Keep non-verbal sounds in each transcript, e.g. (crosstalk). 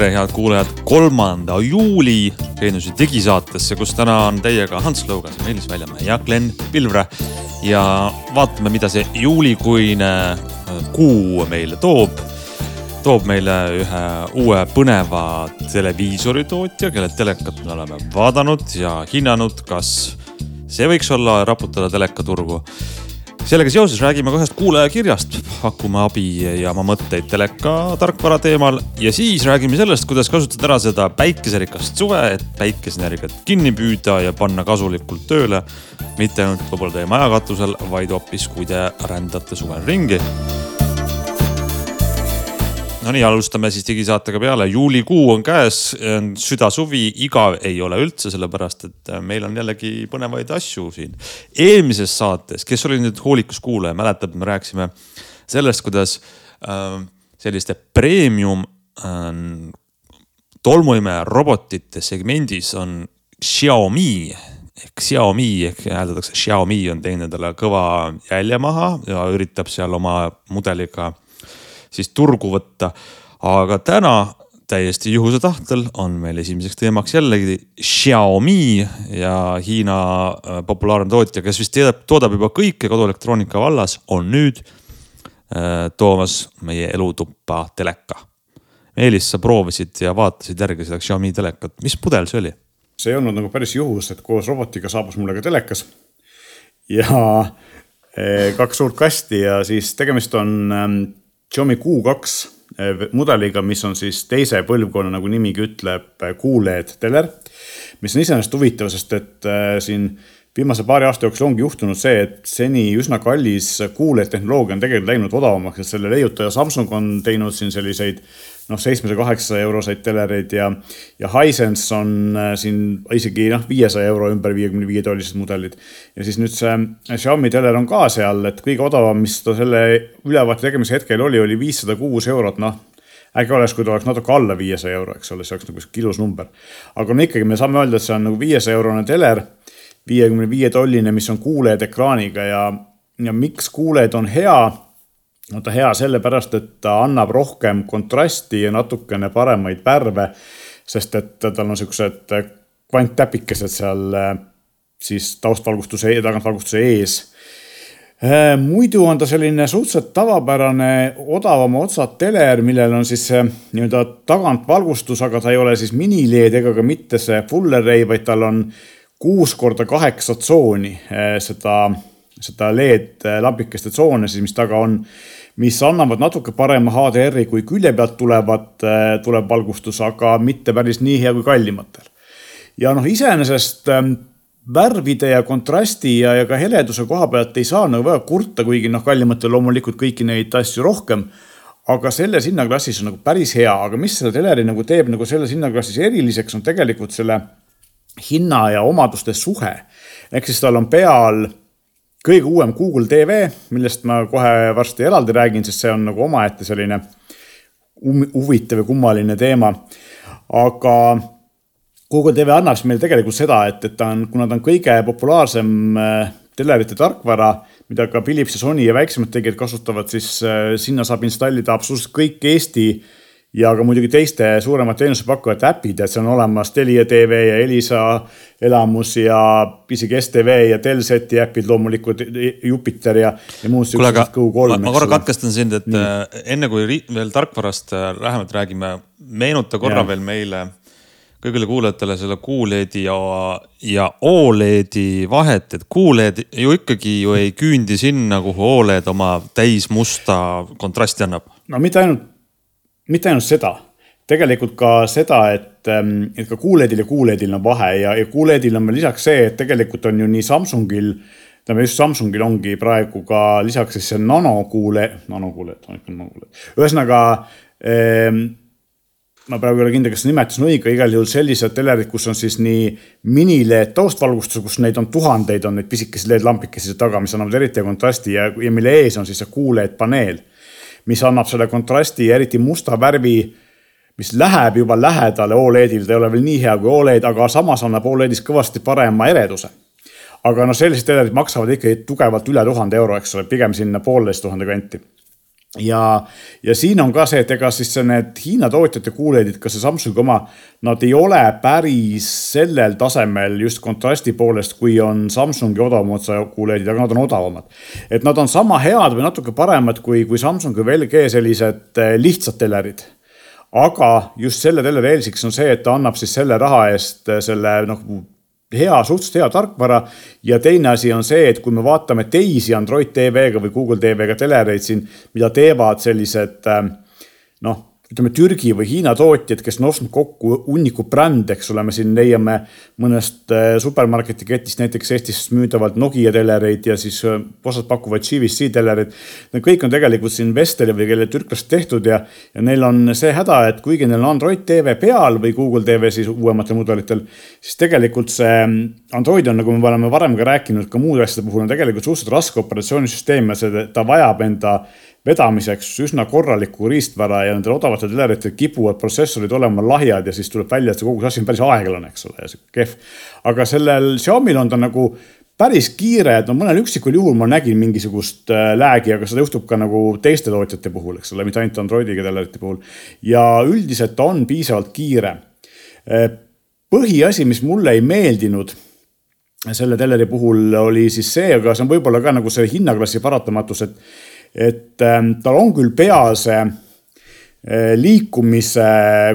tere, head kuulajad, kolmanda juuli Geeniuse digisaatesse, kus täna on teiega Hans Lõugas, Meelis Väljamäe ja Glen Pilvre. ja vaatame, mida see juulikuine äh, kuu meile toob. toob meile ühe uue põneva televiisoritootja, kelle telekat me oleme vaadanud ja hinnanud, kas see võiks olla raputada telekaturgu sellega seoses räägime ka ühest kuulajakirjast, pakume abi ja oma mõtteid teleka tarkvara teemal ja siis räägime sellest, kuidas kasutada ära seda päikeserikast suve, et päikeseenergiat kinni püüda ja panna kasulikult tööle. mitte ainult võib-olla teie maja katusel, vaid hoopis, kui te rändate suvel ringi Nonii, alustame siis digisaatega peale. juulikuu on käes, südasuvi, igav ei ole üldse, sellepärast et äh, meil on jällegi põnevaid asju siin. eelmises saates, kes oli nüüd hoolikas kuulaja, mäletab, me rääkisime sellest, kuidas äh, selliste premium äh, tolmuimeja robotite segmendis on Xiaomi ehk Xiaomi ehk hääldatakse Xiaomi on teinud endale kõva jälje maha ja üritab seal oma mudeliga siis turgu võtta. aga täna täiesti juhuse tahtel on meil esimeseks teemaks jällegi Xiaomi ja Hiina äh, populaarne tootja, kes vist teadab, toodab juba kõike koduelektroonika vallas, on nüüd äh, toomas meie elutuppa teleka. Meelis, sa proovisid ja vaatasid järgi seda Xiaomi telekat, mis mudel see oli? see ei olnud nagu päris juhus, et koos robotiga saabus mulle ka telekas ja äh, kaks suurt kasti ja siis tegemist on ähm, Xiaomi Q2 eh, mudeliga, mis on siis teise põlvkonna, nagu nimigi ütleb, QLED teler. mis on iseenesest huvitav, sest et äh, siin viimase paari aasta jooksul ongi juhtunud see, et seni üsna kallis QLED tehnoloogia on tegelikult läinud odavamaks, et selle leiutaja Samsung on teinud siin selliseid noh, seitsmesaja, kaheksasaja euroseid telereid ja, ja Hisense on äh, siin isegi noh, viiesaja euro ümber viiekümne viie tollised mudelid. ja siis nüüd see Xiaomi teler on ka seal, et kõige odavam, mis ta selle ülevaate tegemise hetkel oli, oli viissada kuus eurot, noh äge oleks, kui ta oleks natuke alla viiesaja euro, eks ole, see oleks nagu sihuke ilus number. aga no ikkagi me saame öelda, et see on nagu viiesaja eurone teler, viiekümne viie tolline, mis on QLED ekraaniga ja, ja miks QLED on hea on ta hea sellepärast, et ta annab rohkem kontrasti ja natukene paremaid värve, sest et tal on siuksed kvanttäpikesed seal eh, siis taustvalgustuse, tagantvalgustuse ees. Eh, muidu on ta selline suhteliselt tavapärane odavama otsa teler, millel on siis nii-öelda tagantvalgustus, aga ta ei ole siis mini-LED ega ka mitte see full array, vaid tal on kuus korda kaheksa tsooni eh, seda, seda LED lambikeste tsoone siis, mis taga on mis annavad natuke parema HDR-i kui külje pealt tulevad, äh, tulev valgustus, aga mitte päris nii hea kui kallimatel. ja noh, iseenesest ähm, värvide ja kontrasti ja, ja ka heleduse koha pealt ei saa nagu väga kurta, kuigi noh, kallimatel loomulikult kõiki neid asju rohkem. aga selles hinnaklassis on nagu päris hea, aga mis selle teleri nagu teeb nagu selles hinnaklassis eriliseks, on tegelikult selle hinna ja omaduste suhe. ehk siis tal on peal kõige uuem Google TV, millest ma kohe varsti eraldi räägin, sest see on nagu omaette selline huvitav ja kummaline teema. aga Google TV annab siis meile tegelikult seda, et, et ta on, kuna ta on kõige populaarsem äh, telerite tarkvara, mida ka Philips ja Sony ja väiksemad tegijad kasutavad, siis äh, sinna saab installida absoluutselt kõik Eesti äh, ja ka muidugi teiste suuremate teenusepakkujate äpid, et see on olemas Telia tv ja Elisa elamus ja isegi STV ja Telseti äpid loomulikult, Jupiter ja, ja muud. aga ma, ma korra katkestan sind, et Nii. Äh, enne kui veel tarkvarast äh, lähemalt räägime, meenuta korra ja. veel meile kõigile kuulajatele selle QLED-i ja, ja Oledi vahet, et QLED ju ikkagi ju ei küündi sinna, kuhu Oled oma täismusta kontrasti annab. no mitte ainult mitte ainult seda, tegelikult ka seda, et, ähm, et ka QLED-il ja QLED-il on vahe ja, ja QLED-il on veel lisaks see, et tegelikult on ju nii Samsungil, ütleme just Samsungil ongi praegu ka lisaks siis see nano QLED, nano QLED, on ikka nano QLED. ühesõnaga ähm, ma praegu ei ole kindel, kas nimetus on õige, igal juhul sellised telerid, kus on siis nii mini-LED taustvalgustus, kus neid on tuhandeid, on neid pisikesi LED-lampikesi taga, mis annavad eriti kontrasti ja, ja mille ees on siis see QLED paneel mis annab selle kontrasti ja eriti musta värvi, mis läheb juba lähedale Oledile, ta ei ole veel nii hea kui Oled, aga samas annab Oledis kõvasti parema ereduse. aga noh, sellised telerid maksavad ikkagi tugevalt üle tuhande euro, eks ole, pigem sinna pooleteist tuhande kanti. Ja, ja siin on ka see, et ega siis need Hiina tootjate kuuleidid, ka see Samsungi oma, nad ei ole päris sellel tasemel just kontrasti poolest, kui on Samsungi odavama otsa kuuleidid, aga nad on odavamad. et nad on sama head või natuke paremad kui, kui Samsungi või LG sellised eh, lihtsad telerid aga just selle teleri eeliseks on see, et ta annab siis selle raha eest eh, selle noh hea, suhteliselt hea tarkvara. ja teine asi on see, et kui me vaatame teisi Android TV-ga või Google TV-ga telereid siin, mida teevad sellised äh, noh ütleme, Türgi või Hiina tootjad, kes on ostnud kokku hunniku brände, eks ole, me siin leiame mõnest äh, supermarketi ketist näiteks Eestis müüdavalt Nokia telereid ja siis äh, osad pakuvad GVC telereid. Need kõik on tegelikult siin Vesteli või kelle türklased tehtud ja, ja neil on see häda, et kuigi neil on Android TV peal või Google TV siis uuematel mudelitel, siis tegelikult see mm, Android on, nagu me oleme varem ka rääkinud, ka muude asjade puhul on tegelikult suhteliselt raske operatsioonisüsteem ja see, ta vajab enda vedamiseks üsna korralikku riistvara ja nendel odavatel teleritel kipuvad protsessorid olema lahjad ja siis tuleb välja, et see kogu see asi on päris aeglane, eks ole, ja sihuke kehv. aga sellel Xiaomi'l on ta nagu päris kiire, et no mõnel üksikul juhul ma nägin mingisugust äh, lag'i, aga seda juhtub ka nagu teiste tootjate puhul, eks ole, mitte ainult Androidiga telerite puhul. ja üldiselt ta on piisavalt kiire. Äh, põhiasi, mis mulle ei meeldinud selle teleri puhul oli siis see, aga see on võib-olla ka nagu see hinnaklassi paratamatus, et et ähm, tal on küll peas äh, liikumise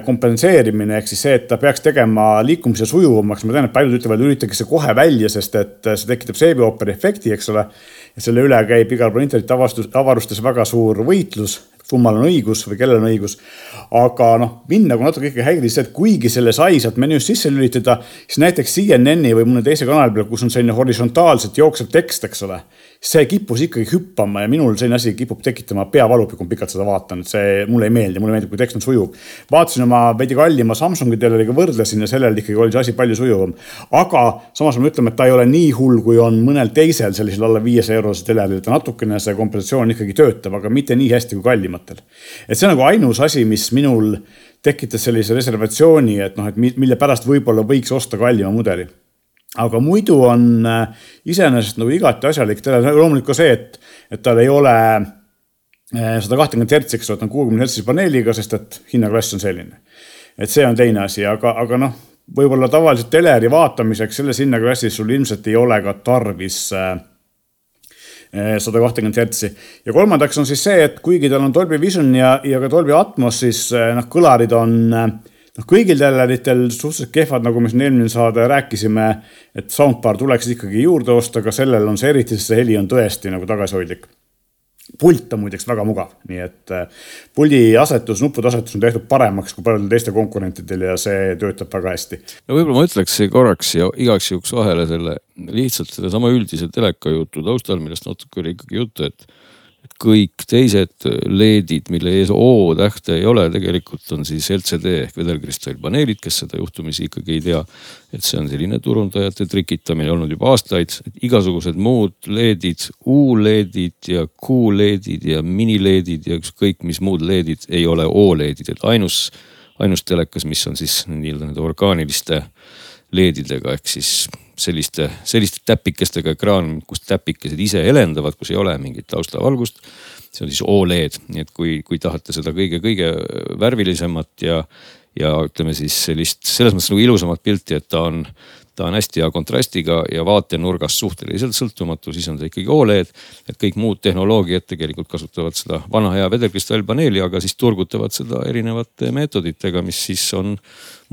kompenseerimine ehk siis see, et ta peaks tegema liikumise sujuvamaks. ma tean, et paljud ütlevad, lülitage see kohe välja, sest et see tekitab seebioopery efekti, eks ole. ja selle üle käib igal pool interneti avastus, avarustes väga suur võitlus, kummal on õigus või kellel on õigus. aga noh, mind nagu natuke ikkagi häiris see, et kuigi selle sai sealt menüüst sisse lülitada, siis näiteks CNN-i või mõne teise kanali peal, kus on selline horisontaalselt jooksev tekst, eks ole see kippus ikkagi hüppama ja minul selline asi kipub tekitama peavalu, kui ma pikalt seda vaatan, et see mulle ei meeldi, mulle meeldib, kui tekst on sujuv. vaatasin oma veidi kallima Samsungi teleriga, võrdlesin ja sellel ikkagi oli see asi palju sujuvam. aga samas ma ütlen, et ta ei ole nii hull, kui on mõnel teisel sellisel alla viiesaja eurose teleril, ta natukene see kompensatsioon ikkagi töötab, aga mitte nii hästi kui kallimatel. et see on nagu ainus asi, mis minul tekitas sellise reservatsiooni, et noh, et mille pärast võib-olla võiks osta kallima mudeli aga muidu on äh, iseenesest nagu igati asjalik tele, loomulikult ka see, et, et tal ei ole äh, sada kahtekümmet hertsi, eks ole, ta on kuuekümne hertsi paneeliga, sest et hinnaklass on selline. et see on teine asi, aga, aga noh, võib-olla tavaliselt teleri vaatamiseks selles hinnaklassis sul ilmselt ei ole ka tarvis äh, sada kahtekümmet hertsi. ja kolmandaks on siis see, et kuigi tal on Dolby Vision ja, ja ka Dolby Atmos, siis noh, kõlarid on äh, noh, kõigil telerritel suhteliselt kehvad, nagu me siin eelmine saade rääkisime, et soundbar tuleks ikkagi juurde osta, aga sellel on see eriti, sest see heli on tõesti nagu tagasihoidlik. pult on muideks väga mugav, nii et äh, puldi asetus, nuppude asetus on tehtud paremaks kui paljudel teistel konkurentidel ja see töötab väga hästi. no võib-olla ma ütleks korraks ja igaks juhuks vahele selle lihtsalt sedasama üldise teleka jutu taustal, millest natuke oli ikkagi juttu, et kõik teised LED-id, mille ees O tähte ei ole, tegelikult on siis LCD ehk vedelkristallpaneelid, kes seda juhtumisi ikkagi ei tea. et see on selline turundajate trikitamine olnud juba aastaid, et igasugused muud LED-id, U-LED-id ja Q-LED-id ja mini-LED-id ja ükskõik mis muud LED-id ei ole O-LED-id, et ainus, ainus telekas, mis on siis nii-öelda nende orgaaniliste LED-idega ehk siis selliste, selliste täpikestega ekraan, kus täpikesed ise helendavad, kus ei ole mingit taustavalgust. see on siis Oled, nii et kui, kui tahate seda kõige-kõige värvilisemat ja, ja ütleme siis sellist selles mõttes nagu ilusamat pilti, et ta on ta on hästi hea kontrastiga ja vaatenurgast suhteliselt sõltumatu, siis on ta ikkagi Oled. et kõik muud tehnoloogiad tegelikult kasutavad seda vana hea vedelkristallpaneeli, aga siis turgutavad seda erinevate meetoditega, mis siis on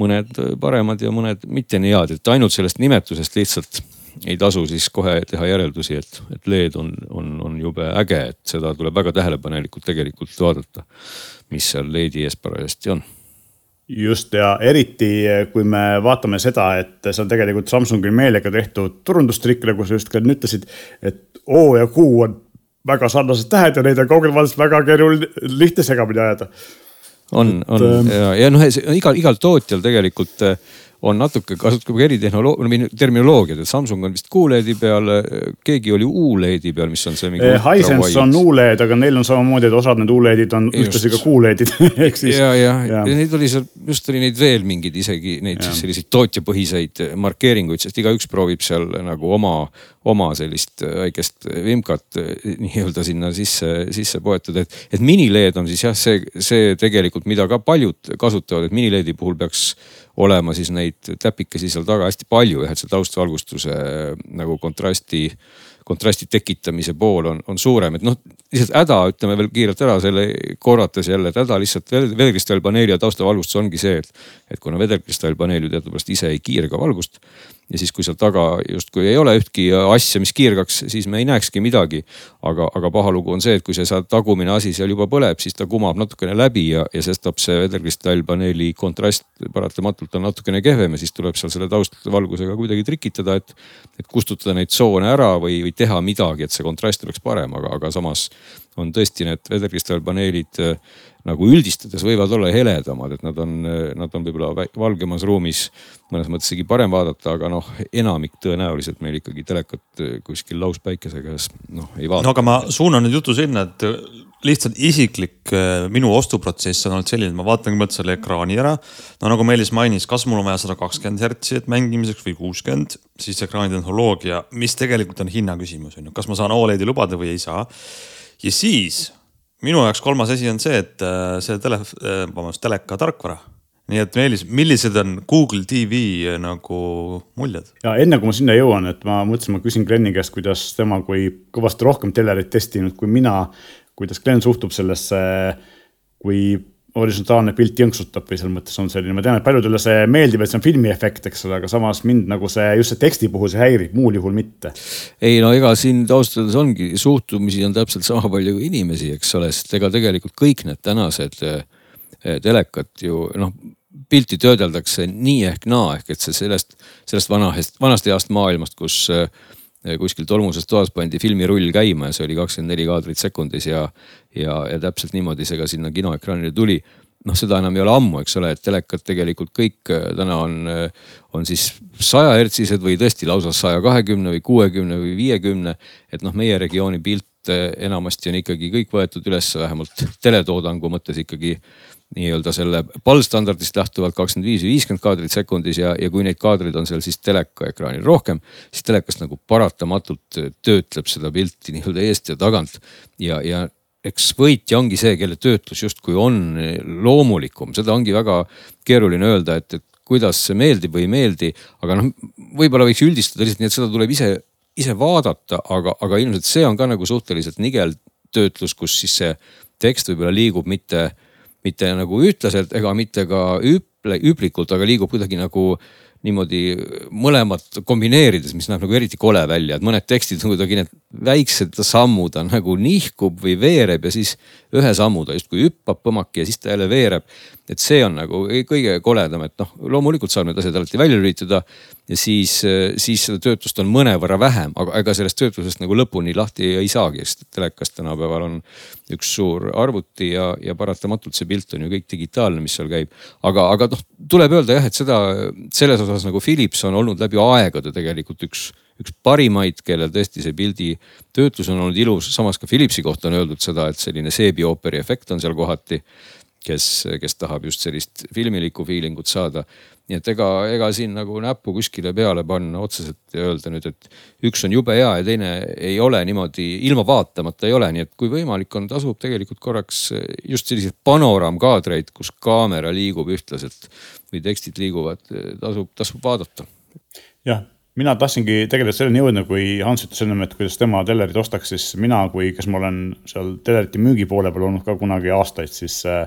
mõned paremad ja mõned mitte nii head, et ainult sellest nimetusest lihtsalt ei tasu siis kohe teha järeldusi, et, et LED on, on, on jube äge, et seda tuleb väga tähelepanelikult tegelikult vaadata, mis seal LED-i ees parajasti on just ja eriti, kui me vaatame seda, et see on tegelikult Samsungil meelega tehtud turundustrikk, nagu sa just ka ütlesid, et O ja Q on väga sarnased tähed ja neid on kaugelt vaadates väga keeruline, lihtne segamini ajada. on, on ähm, ja, ja noh, igal, igal tootjal tegelikult äh, on natuke, kasutab ka eritehnoloogia, terminoloogiat, et Samsung on vist Q-LED-i peal, keegi oli U-LED-i peal, mis on see mingi. Eh, Hisense on U-LED, aga neil on samamoodi, et osad need U-LED-id on ühtlasi ka Q-LED-id (laughs) ehk siis. ja, ja, ja., ja neid oli seal, just oli neid veel mingeid isegi neid ja. selliseid tootjapõhiseid markeeringuid, sest igaüks proovib seal nagu oma, oma sellist väikest vimkat nii-öelda sinna sisse, sisse poetada, et, et minileed on siis jah, see, see tegelikult, mida ka paljud kasutavad, et minileedi puhul peaks olema siis neid täpikesi seal taga hästi palju jah, et see taustvalgustuse nagu kontrasti kontrasti tekitamise pool on, on suurem, et noh, lihtsalt häda, ütleme veel kiirelt ära selle korrates jälle, et häda lihtsalt vedelkristallpaneeli ja taustavalgustus ongi see, et, et kuna vedelkristallpaneel ju teadupärast ise ei kiirga valgust ja siis, kui seal taga justkui ei ole ühtki asja, mis kiirgaks, siis me ei näekski midagi. aga, aga paha lugu on see, et kui see tagumine asi seal juba põleb, siis ta kumab natukene läbi ja, ja sestap see vedelkristallpaneeli kontrast paratamatult on natukene kehvem ja siis tuleb seal selle taustvalgusega kuidagi trikitada, et, et kustutada neid tsoone ära või, või teha midagi, et see kontrast oleks parem, aga, aga samas on tõesti need vedelkristallpaneelid nagu üldistades võivad olla heledamad, et nad on, nad on võib-olla valgemas ruumis mõnes mõttes isegi parem vaadata, aga noh, enamik tõenäoliselt meil ikkagi telekat kuskil lauspäikese käes noh ei vaata. no aga ma suunan nüüd jutu sinna, et lihtsalt isiklik minu ostuprotsess on olnud selline, et ma vaatan kõigepealt selle ekraani ära. no nagu Meelis mainis, kas mul on vaja sada kakskümmend hertsi mängimiseks või kuuskümmend, siis ekraani tehnoloogia, mis tegelikult on hinna küsimus on ju, kas ma saan Oledi lubada või ei saa. ja siis minu jaoks kolmas asi on see, et äh, see tele, äh, vabandust, teleka tarkvara. nii et Meelis, millised on Google TV äh, nagu muljed? ja enne kui ma sinna jõuan, et ma mõtlesin, ma küsin Glenni käest, kuidas tema kui kõvasti rohkem telerit testinud kui mina, kuidas Glen suhtub sellesse, kui horisontaalne pilt jõnksutab või selles mõttes on selline, ma tean, et paljudele see meeldib, et see on filmiefekt, eks ole, aga samas mind nagu see just see teksti puhul see häirib, muul juhul mitte. ei no ega siin ausalt öeldes ongi, suhtumisi on täpselt sama palju kui inimesi, eks ole, sest ega tegelikult kõik need tänased eh, telekad ju noh pilti töödeldakse nii ehk naa ehk et see sellest, sellest vanast, vanast heast maailmast, kus äh, kuskil tolmuses toas pandi filmirull käima ja see oli kakskümmend neli kaadrit sekundis ja, ja, ja täpselt niimoodi see ka sinna kinoekraanile tuli. noh, seda enam ei ole ammu, eks ole, et telekad tegelikult kõik eh, täna on, eh, on siis saja hertsised või tõesti lausa saja kahekümne või kuuekümne või viiekümne. et noh, meie regiooni pilt enamasti on ikkagi kõik võetud üles vähemalt teletoodangu mõttes ikkagi nii-öelda selle pallstandardist lähtuvalt kakskümmend viis või viiskümmend kaadrit sekundis ja, ja kui neid kaadreid on seal siis teleka ekraanil rohkem, siis telekas nagu paratamatult töötleb seda pilti nii-öelda eest ja tagant. ja, ja eks võitja ongi see, kelle töötlus justkui on loomulikum, seda ongi väga keeruline öelda, et, et kuidas see meeldib või ei meeldi, aga noh, võib-olla võiks üldistada lihtsalt nii, et seda tuleb ise, ise vaadata, aga, aga ilmselt see on ka nagu suhteliselt nigel töötlus, kus siis see tekst võib-olla liigub mitte mitte nagu ühtlaselt ega mitte ka üple, üplikult, aga liigub kuidagi nagu niimoodi mõlemat kombineerides, mis näeb nagu eriti kole välja, et mõned tekstid on kuidagi need väiksed sammud ta nagu nihkub või veereb ja siis ühe sammu ta justkui hüppab põmmaki ja siis ta jälle veereb. et see on nagu kõige koledam, et noh, loomulikult saab need asjad alati välja lülitada ja siis, siis seda töötlust on mõnevõrra vähem, aga ega sellest töötlusest nagu lõpuni lahti ei saagi, sest telekas tänapäeval on üks suur arvuti ja, ja paratamatult see pilt on ju kõik digitaalne, mis seal käib. aga, aga noh, tuleb öelda jah, et seda selles osas nagu Philips on olnud läbi aegade tegelikult üks üks parimaid, kellel tõesti see pildi töötlus on olnud ilus, samas ka Philipsi kohta on öeldud seda, et selline seebiooperi efekt on seal kohati. kes, kes tahab just sellist filmilikku feeling ut saada. Nii et ega, ega siin nagu näppu kuskile peale panna otseselt ja öelda nüüd, et üks on jube hea ja teine ei ole niimoodi ilma vaatamata ei ole, nii et kui võimalik on, tasub tegelikult korraks just selliseid panoraamkaadreid, kus kaamera liigub ühtlaselt või tekstid liiguvad, tasub, tasub vaadata. jah mina tahtsingi tegelikult selleni jõudnud, kui Hans ütles ennem, et kuidas tema tellerit ostaks, siis mina, kui, kes ma olen seal tellerite müügi poole peal olnud ka kunagi aastaid, siis äh,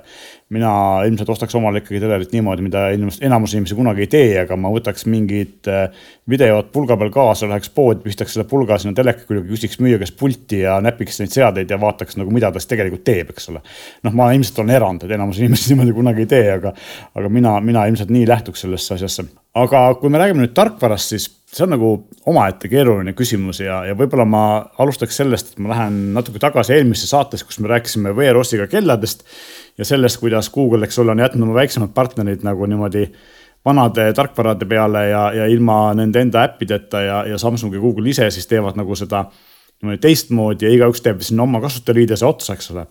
mina ilmselt ostaks omale ikkagi tellerit niimoodi, mida ilmselt enamus inimesi kunagi ei tee, aga ma võtaks mingid äh, videod pulga peal kaasa, läheks poodi, pistaks selle pulga sinna teleka külge, küsiks müüja käest pulti ja näpiks neid seadeid ja vaataks nagu, mida ta siis tegelikult teeb, eks ole. noh, ma ilmselt olen erand, et enamus inimesi (laughs) niimoodi kunagi ei tee, aga, aga mina, mina ilmselt nii lähtuks sellesse asjasse. aga kui me räägime nüüd tarkvarast, siis see on nagu omaette keeruline küsimus ja, ja võib-olla ma alustaks sellest, et ma lähen natuke tagasi eelmisse saatesse, kus me rääkisime VR-ossiga kelladest. ja sellest, kuidas Google, eks ole, on jätnud oma väiksemad partnerid nagu niimoodi vanade tarkvarade peale ja, ja ilma nende enda äppideta ja, ja Samsung ja Google ise siis teevad nagu seda niimoodi teistmoodi ja igaüks teeb sinna oma kasutajaliidese otsa, eks ole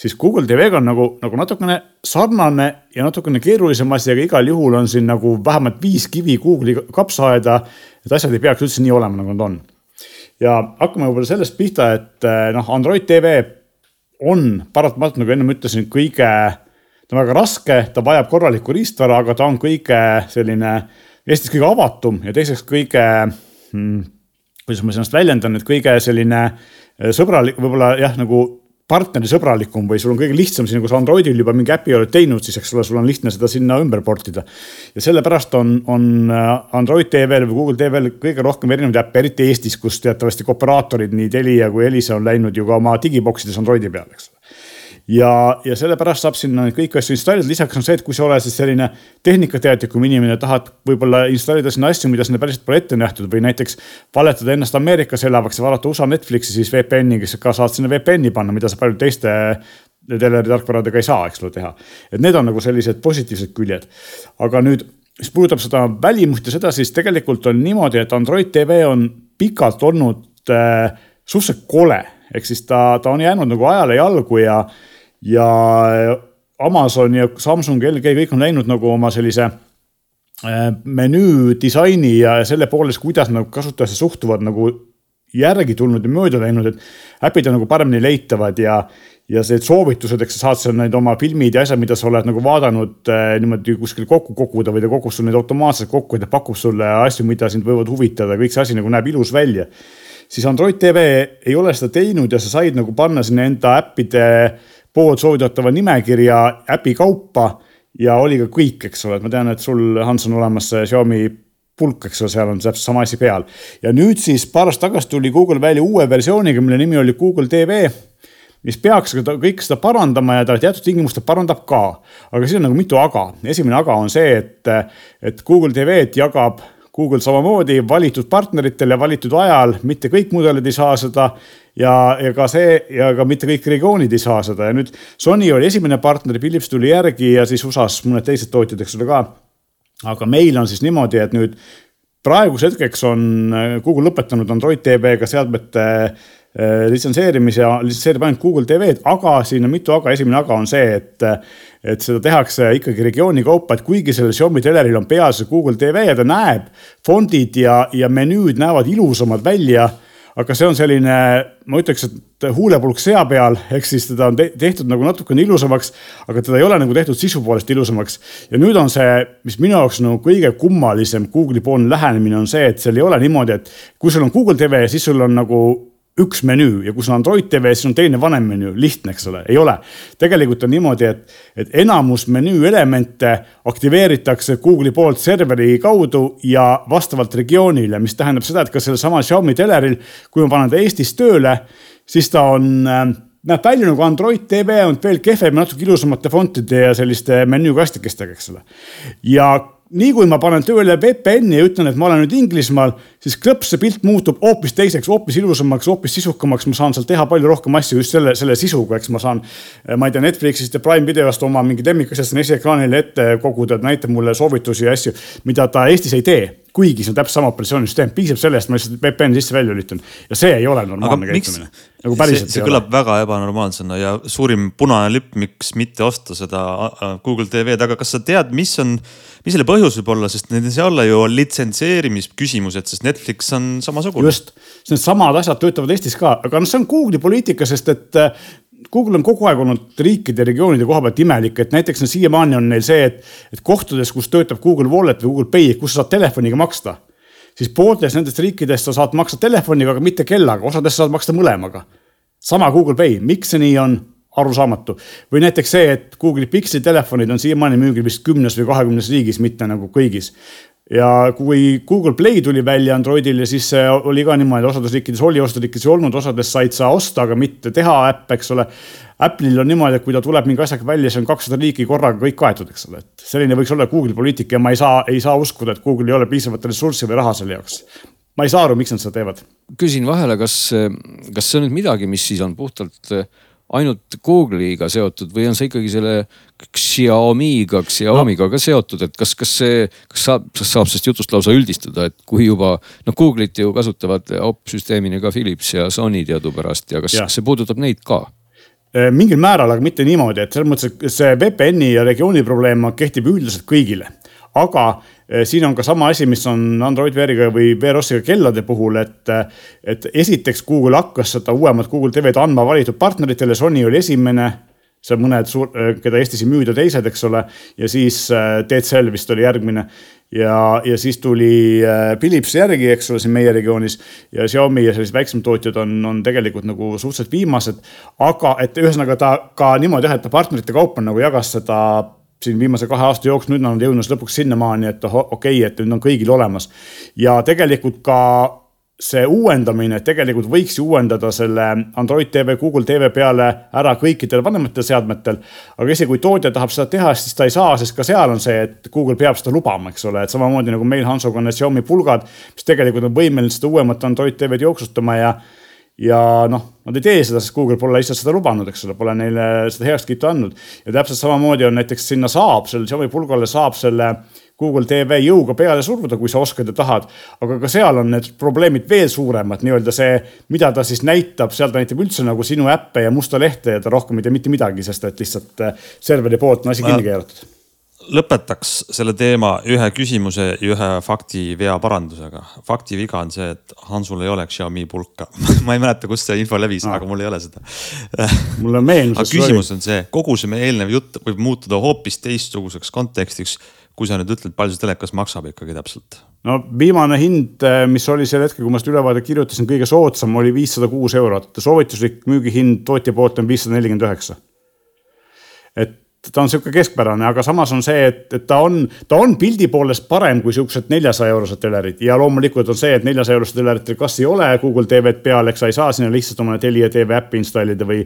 siis Google TV-ga on nagu, nagu natukene sarnane ja natukene keerulisem asi, aga igal juhul on siin nagu vähemalt viis kivi Google'i kapsaaeda. et asjad ei peaks üldse nii olema, nagu nad on. ja hakkame võib-olla sellest pihta, et noh, Android tv on paratamatult, nagu ennem ütlesin, kõige, ta on väga raske, ta vajab korralikku riistvara, aga ta on kõige selline Eestis kõige avatum ja teiseks kõige hmm,, kuidas ma ennast väljendan, et kõige selline sõbralik, võib-olla jah, nagu partnerisõbralikum või sul on kõige lihtsam siin, kui sa Androidil juba mingi äpi oled teinud, siis eks ole, sul on lihtne seda sinna ümber portida. ja sellepärast on, on äh, Android TV-l või Google TV-l kõige rohkem erinevaid äppe, eriti Eestis, kus teatavasti kooperaatorid, nii Telia kui Elisa on läinud ju ka oma digiboksides Androidi peale, eks ole ja, ja sellepärast saab sinna kõiki asju installida, lisaks on see, et kui sa oled siis selline tehnikateadlikum inimene, tahad võib-olla installida sinna asju, mida sinna päriselt pole ette nähtud või näiteks valetada ennast Ameerikas elavaks ja vaadata USA Netflixi siis VPN-i, kes ka saad sinna VPN-i panna, mida sa paljude teiste teleri tarkvaradega ei saa, eks ole, teha. et need on nagu sellised positiivsed küljed. aga nüüd, mis puudutab seda välimust ja seda, siis tegelikult on niimoodi, et Android tv on pikalt olnud äh, suhteliselt kole ehk siis ta, ta on jäänud nagu ajale jalgu ja ja Amazon ja Samsung, LG, kõik on läinud nagu oma sellise äh, menüü disaini ja selle poolest, kuidas nagu kasutajasse suhtuvad nagu järgi tulnud ja mööda läinud, et äpid on nagu paremini leitavad ja, ja see soovitused, eks sa saad seal need oma filmid ja asjad, mida sa oled nagu vaadanud äh, niimoodi kuskil kokku koguda või ta kogub sul neid automaatselt kokku ja ta pakub sulle asju, mida sind võivad huvitada, kõik see asi nagu näeb ilus välja. siis Android tv ei ole seda teinud ja sa said nagu panna sinna enda äppide äh, pood soovitatava nimekirja äpi kaupa ja oli ka kõik, eks ole, et ma tean, et sul, Hans, on olemas see Xiaomi pulk, eks ole, seal on täpselt sama asi peal. ja nüüd siis paar aastat tagasi tuli Google välja uue versiooniga, mille nimi oli Google TV mis peaks kõike seda parandama ja ta teatud tingimustel parandab ka. aga siin on nagu mitu aga. esimene aga on see, et, et Google TV-d jagab Google samamoodi valitud partneritele valitud ajal, mitte kõik mudelid ei saa seda ja, ja ka see ja ka mitte kõik regioonid ei saa seda ja nüüd Sony oli esimene partner, Philips tuli järgi ja siis USA-s mõned teised tootjad, eks ole ka. aga meil on siis niimoodi, et nüüd praeguseks hetkeks on Google lõpetanud Android TV-ga seadmete äh, litsenseerimise litsenseerib ainult Google TV-d, aga siin on mitu aga, esimene aga on see, et et seda tehakse ikkagi regiooni kaupa, et kuigi sellel Xiaomi teleril on peal see Google TV ja ta näeb, fondid ja, ja menüüd näevad ilusamad välja aga see on selline, ma ütleks, et huulepulk sea peal, ehk siis teda on tehtud nagu natukene ilusamaks, aga teda ei ole nagu tehtud sisu poolest ilusamaks. ja nüüd on see, mis minu jaoks nagu kõige kummalisem Google'i poolne lähenemine on see, et seal ei ole niimoodi, et kui sul on Google TV, siis sul on nagu üks menüü ja kui sul on Android TV, siis on teine vanem menüü, lihtne, eks ole, ei ole. tegelikult on niimoodi, et, et enamus menüü elemente aktiveeritakse Google'i poolt serveri kaudu ja vastavalt regioonile, mis tähendab seda, et ka sellesama Xiaomi teleril, kui ma panen ta Eestis tööle, siis ta on näeb välja nagu Android TV, ainult veel kehvem, natuke ilusamate fontide ja selliste menüükastikestega, eks ole. ja nii kui ma panen tööle VPN-i ja ütlen, et ma olen nüüd Inglismaal, siis klõps see pilt muutub hoopis teiseks, hoopis ilusamaks, hoopis sisukamaks, ma saan seal teha palju rohkem asju just selle, selle sisuga, eks ma saan. ma ei tea, Netflixist ja Prime videost oma mingid lemmikasjad sinna esiekraanile ette koguda, et näitab mulle soovitusi ja asju, mida ta Eestis ei tee kuigi see on täpselt sama operatsioonisüsteem, piisab sellest, ma lihtsalt VPN-i sisse-välja lülitan ja see ei ole normaalne käitumine. nagu päriselt. see, see kõlab väga ebanormaalsena ja suurim punane lipp, miks mitte osta seda Google TV-d, aga kas sa tead, mis on, mis selle põhjus võib olla, sest need ei saa olla ju litsenseerimisküsimused, sest Netflix on samasugune. just, needsamad asjad töötavad Eestis ka, aga noh, see on Google'i poliitika, sest et Google on kogu aeg olnud riikide regioonide koha pealt imelik, et näiteks no siiamaani on neil see, et, et kohtades, kus töötab Google Wallet või Google Pay, kus sa saad telefoniga maksta. siis pooltes nendest riikidest sa saad maksta telefoniga, aga mitte kellaga, osades sa saad maksta mõlemaga. sama Google Pay, miks see nii on? arusaamatu. või näiteks see, et Google'i Pixeli telefonid on siiamaani müügil vist kümnes või kahekümnes riigis, mitte nagu kõigis ja kui Google Play tuli välja Androidile, siis see oli ka niimoodi, osades riikides oli, osades riikides ei olnud, osades said sa osta, aga mitte teha äppe, eks ole. Apple'il on niimoodi, et kui ta tuleb mingi asjaga välja, siis on kakssada riiki korraga kõik kaetud, eks ole, et selline võiks olla Google'i poliitika ja ma ei saa, ei saa uskuda, et Google'il ei ole piisavalt ressurssi või raha selle jaoks ma ei saa aru, miks nad seda teevad. küsin vahele, kas, kas see on nüüd midagi, mis siis on puhtalt ainult Google'iga seotud või on see ikkagi selle Xiaomi'ga, Xiaomi'ga no. ka seotud, et kas, kas see, kas saab, kas saab sellest jutust lausa üldistada, et kui juba noh, Google'it ju kasutavad opsüsteemina ka Philips ja Sony teadupärast ja kas, kas see puudutab neid ka? Äh, mingil määral, aga mitte niimoodi, et selles mõttes, et see VPN-i ja regiooni probleem kehtib üldiselt kõigile. aga siin on ka sama asi, mis on Android Weariga või Veerosiga kellade puhul, et, et esiteks Google hakkas seda uuemat Google TV-d andma valitud partneritele, Sony oli esimene seal mõned suur, keda Eestis ei müüda, teised, eks ole. ja siis DCL vist oli järgmine ja, ja siis tuli Philips järgi, eks ole, siin meie regioonis ja Xiaomi ja sellised väiksemad tootjad on, on tegelikult nagu suhteliselt viimased. aga et ühesõnaga ta ka niimoodi jah, et ta partnerite kaupa nagu jagas seda siin viimase kahe aasta jooksul, nüüd nad on jõudnud lõpuks sinnamaani, et okei okay,, et nüüd on kõigil olemas. ja tegelikult ka see uuendamine, tegelikult võiks ju uuendada selle Android TV, Google TV peale ära kõikidel vanematel seadmetel. aga isegi kui tootja tahab seda teha, siis ta ei saa, sest ka seal on see, et Google peab seda lubama, eks ole, et samamoodi nagu meil Hansoga on need Xiaomi pulgad, mis tegelikult on võimelised seda uuemat Android TV-d jooksutama ja ja noh, nad ei tee seda, sest Google pole lihtsalt seda lubanud, eks ole, pole neile seda heakskiitu andnud. ja täpselt samamoodi on näiteks sinna saab, selle Xiaomi pulgale saab selle Google TV jõuga peale suruda, kui sa oskad ja tahad. aga ka seal on need probleemid veel suuremad, nii-öelda see, mida ta siis näitab, seal ta näitab üldse nagu sinu äppe ja musta lehte ja ta rohkem ei tee mitte midagi, sest et lihtsalt äh, serveri poolt on asi kinni keeratud lõpetaks selle teema ühe küsimuse ja ühe faktivea parandusega. faktiviga on see, et Hansul ei ole Xiaomi pulka (laughs) ma ei mäleta, kust see info levis no., aga mul ei ole seda mulle meenus. aga küsimus on see, kogu see meie eelnev jutt võib muutuda hoopis teistsuguseks kontekstiks kui sa nüüd ütled, palju see telekas maksab ikkagi täpselt? no viimane hind, eh, mis oli sel hetkel, kui ma seda ülevaadet kirjutasin, kõige soodsam oli viissada kuus eurot, soovituslik müügihind tootja poolt on viissada nelikümmend üheksa. et ta on sihuke keskpärane, aga samas on see, et, et ta on, ta on pildi poolest parem kui siuksed neljasaja eurosed telerid ja loomulikult on see, et neljasaja eurosed teleritel kas ei ole Google TV-d peal, eks sa ei saa sinna lihtsalt oma Telia tv äppi installida või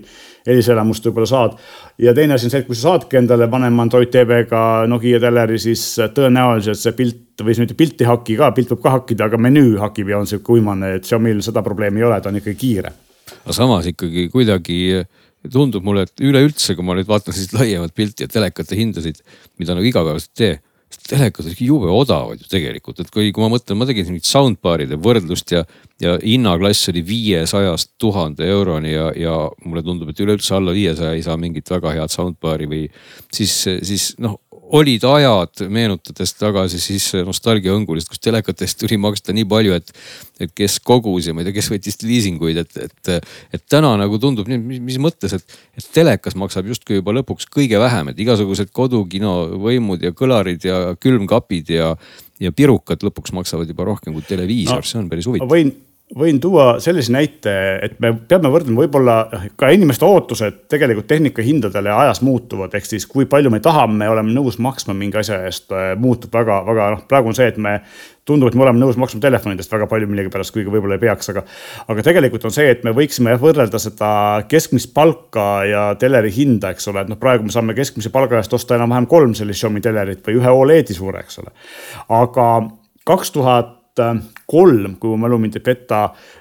heliselamust võib-olla saad. ja teine asi on see, et kui sa saadki endale vanema Android TV-ga Nokia teleri, siis tõenäoliselt see pilt või mitte pilt ei haki ka, pilt võib ka hakkida, aga menüü hakib ja on sihuke uimane, et Xiaomi'l seda probleemi ei ole, ta on ikkagi kiire. aga samas ikkagi kuidagi tundub mulle, et üleüldse, kui ma nüüd vaatan sellist laiemat pilti ja telekate hindasid, mida nagu igapäevaselt tee telekad olid jube odavad ju tegelikult, et kui, kui ma mõtlen, ma tegin mingit soundbar'ide võrdlust ja, ja hinnaklass oli viiesajast tuhande euroni ja, ja mulle tundub, et üleüldse alla viiesaja ei saa mingit väga head soundbar'i või siis, siis noh, olid ajad, meenutades tagasi siis nostalgiaõngulist, kus telekatest tuli maksta nii palju, et, et kes kogus ja ma ei tea, kes võttis liisinguid, et, et, et täna nagu tundub nii, mis, mis mõttes, et, et telekas maksab justkui juba lõpuks kõige vähem, et igasugused kodukino võimud ja kõlarid ja külmkapid ja, ja pirukad lõpuks maksavad juba rohkem kui televiisor no,, see on päris huvitav. võin võin tuua sellise näite, et me peame võrdlema võib-olla ka inimeste ootused tegelikult tehnika hindadele ajas muutuvad, ehk siis kui palju me tahame, oleme nõus maksma mingi asja eest, äh, muutub väga-väga noh, praegu on see, et me tundub, et me oleme nõus maksma telefonidest väga palju millegipärast, kuigi võib-olla ei peaks, aga. aga tegelikult on see, et me võiksime võrrelda seda keskmist palka ja teleri hinda, eks ole, et noh, praegu me saame keskmise palga eest osta enam-vähem kolm sellist Xiaomi telerit või ühe Oledi suure, eks ole. aga kaks tuhat kolm, kui mu mälu mind ei peta,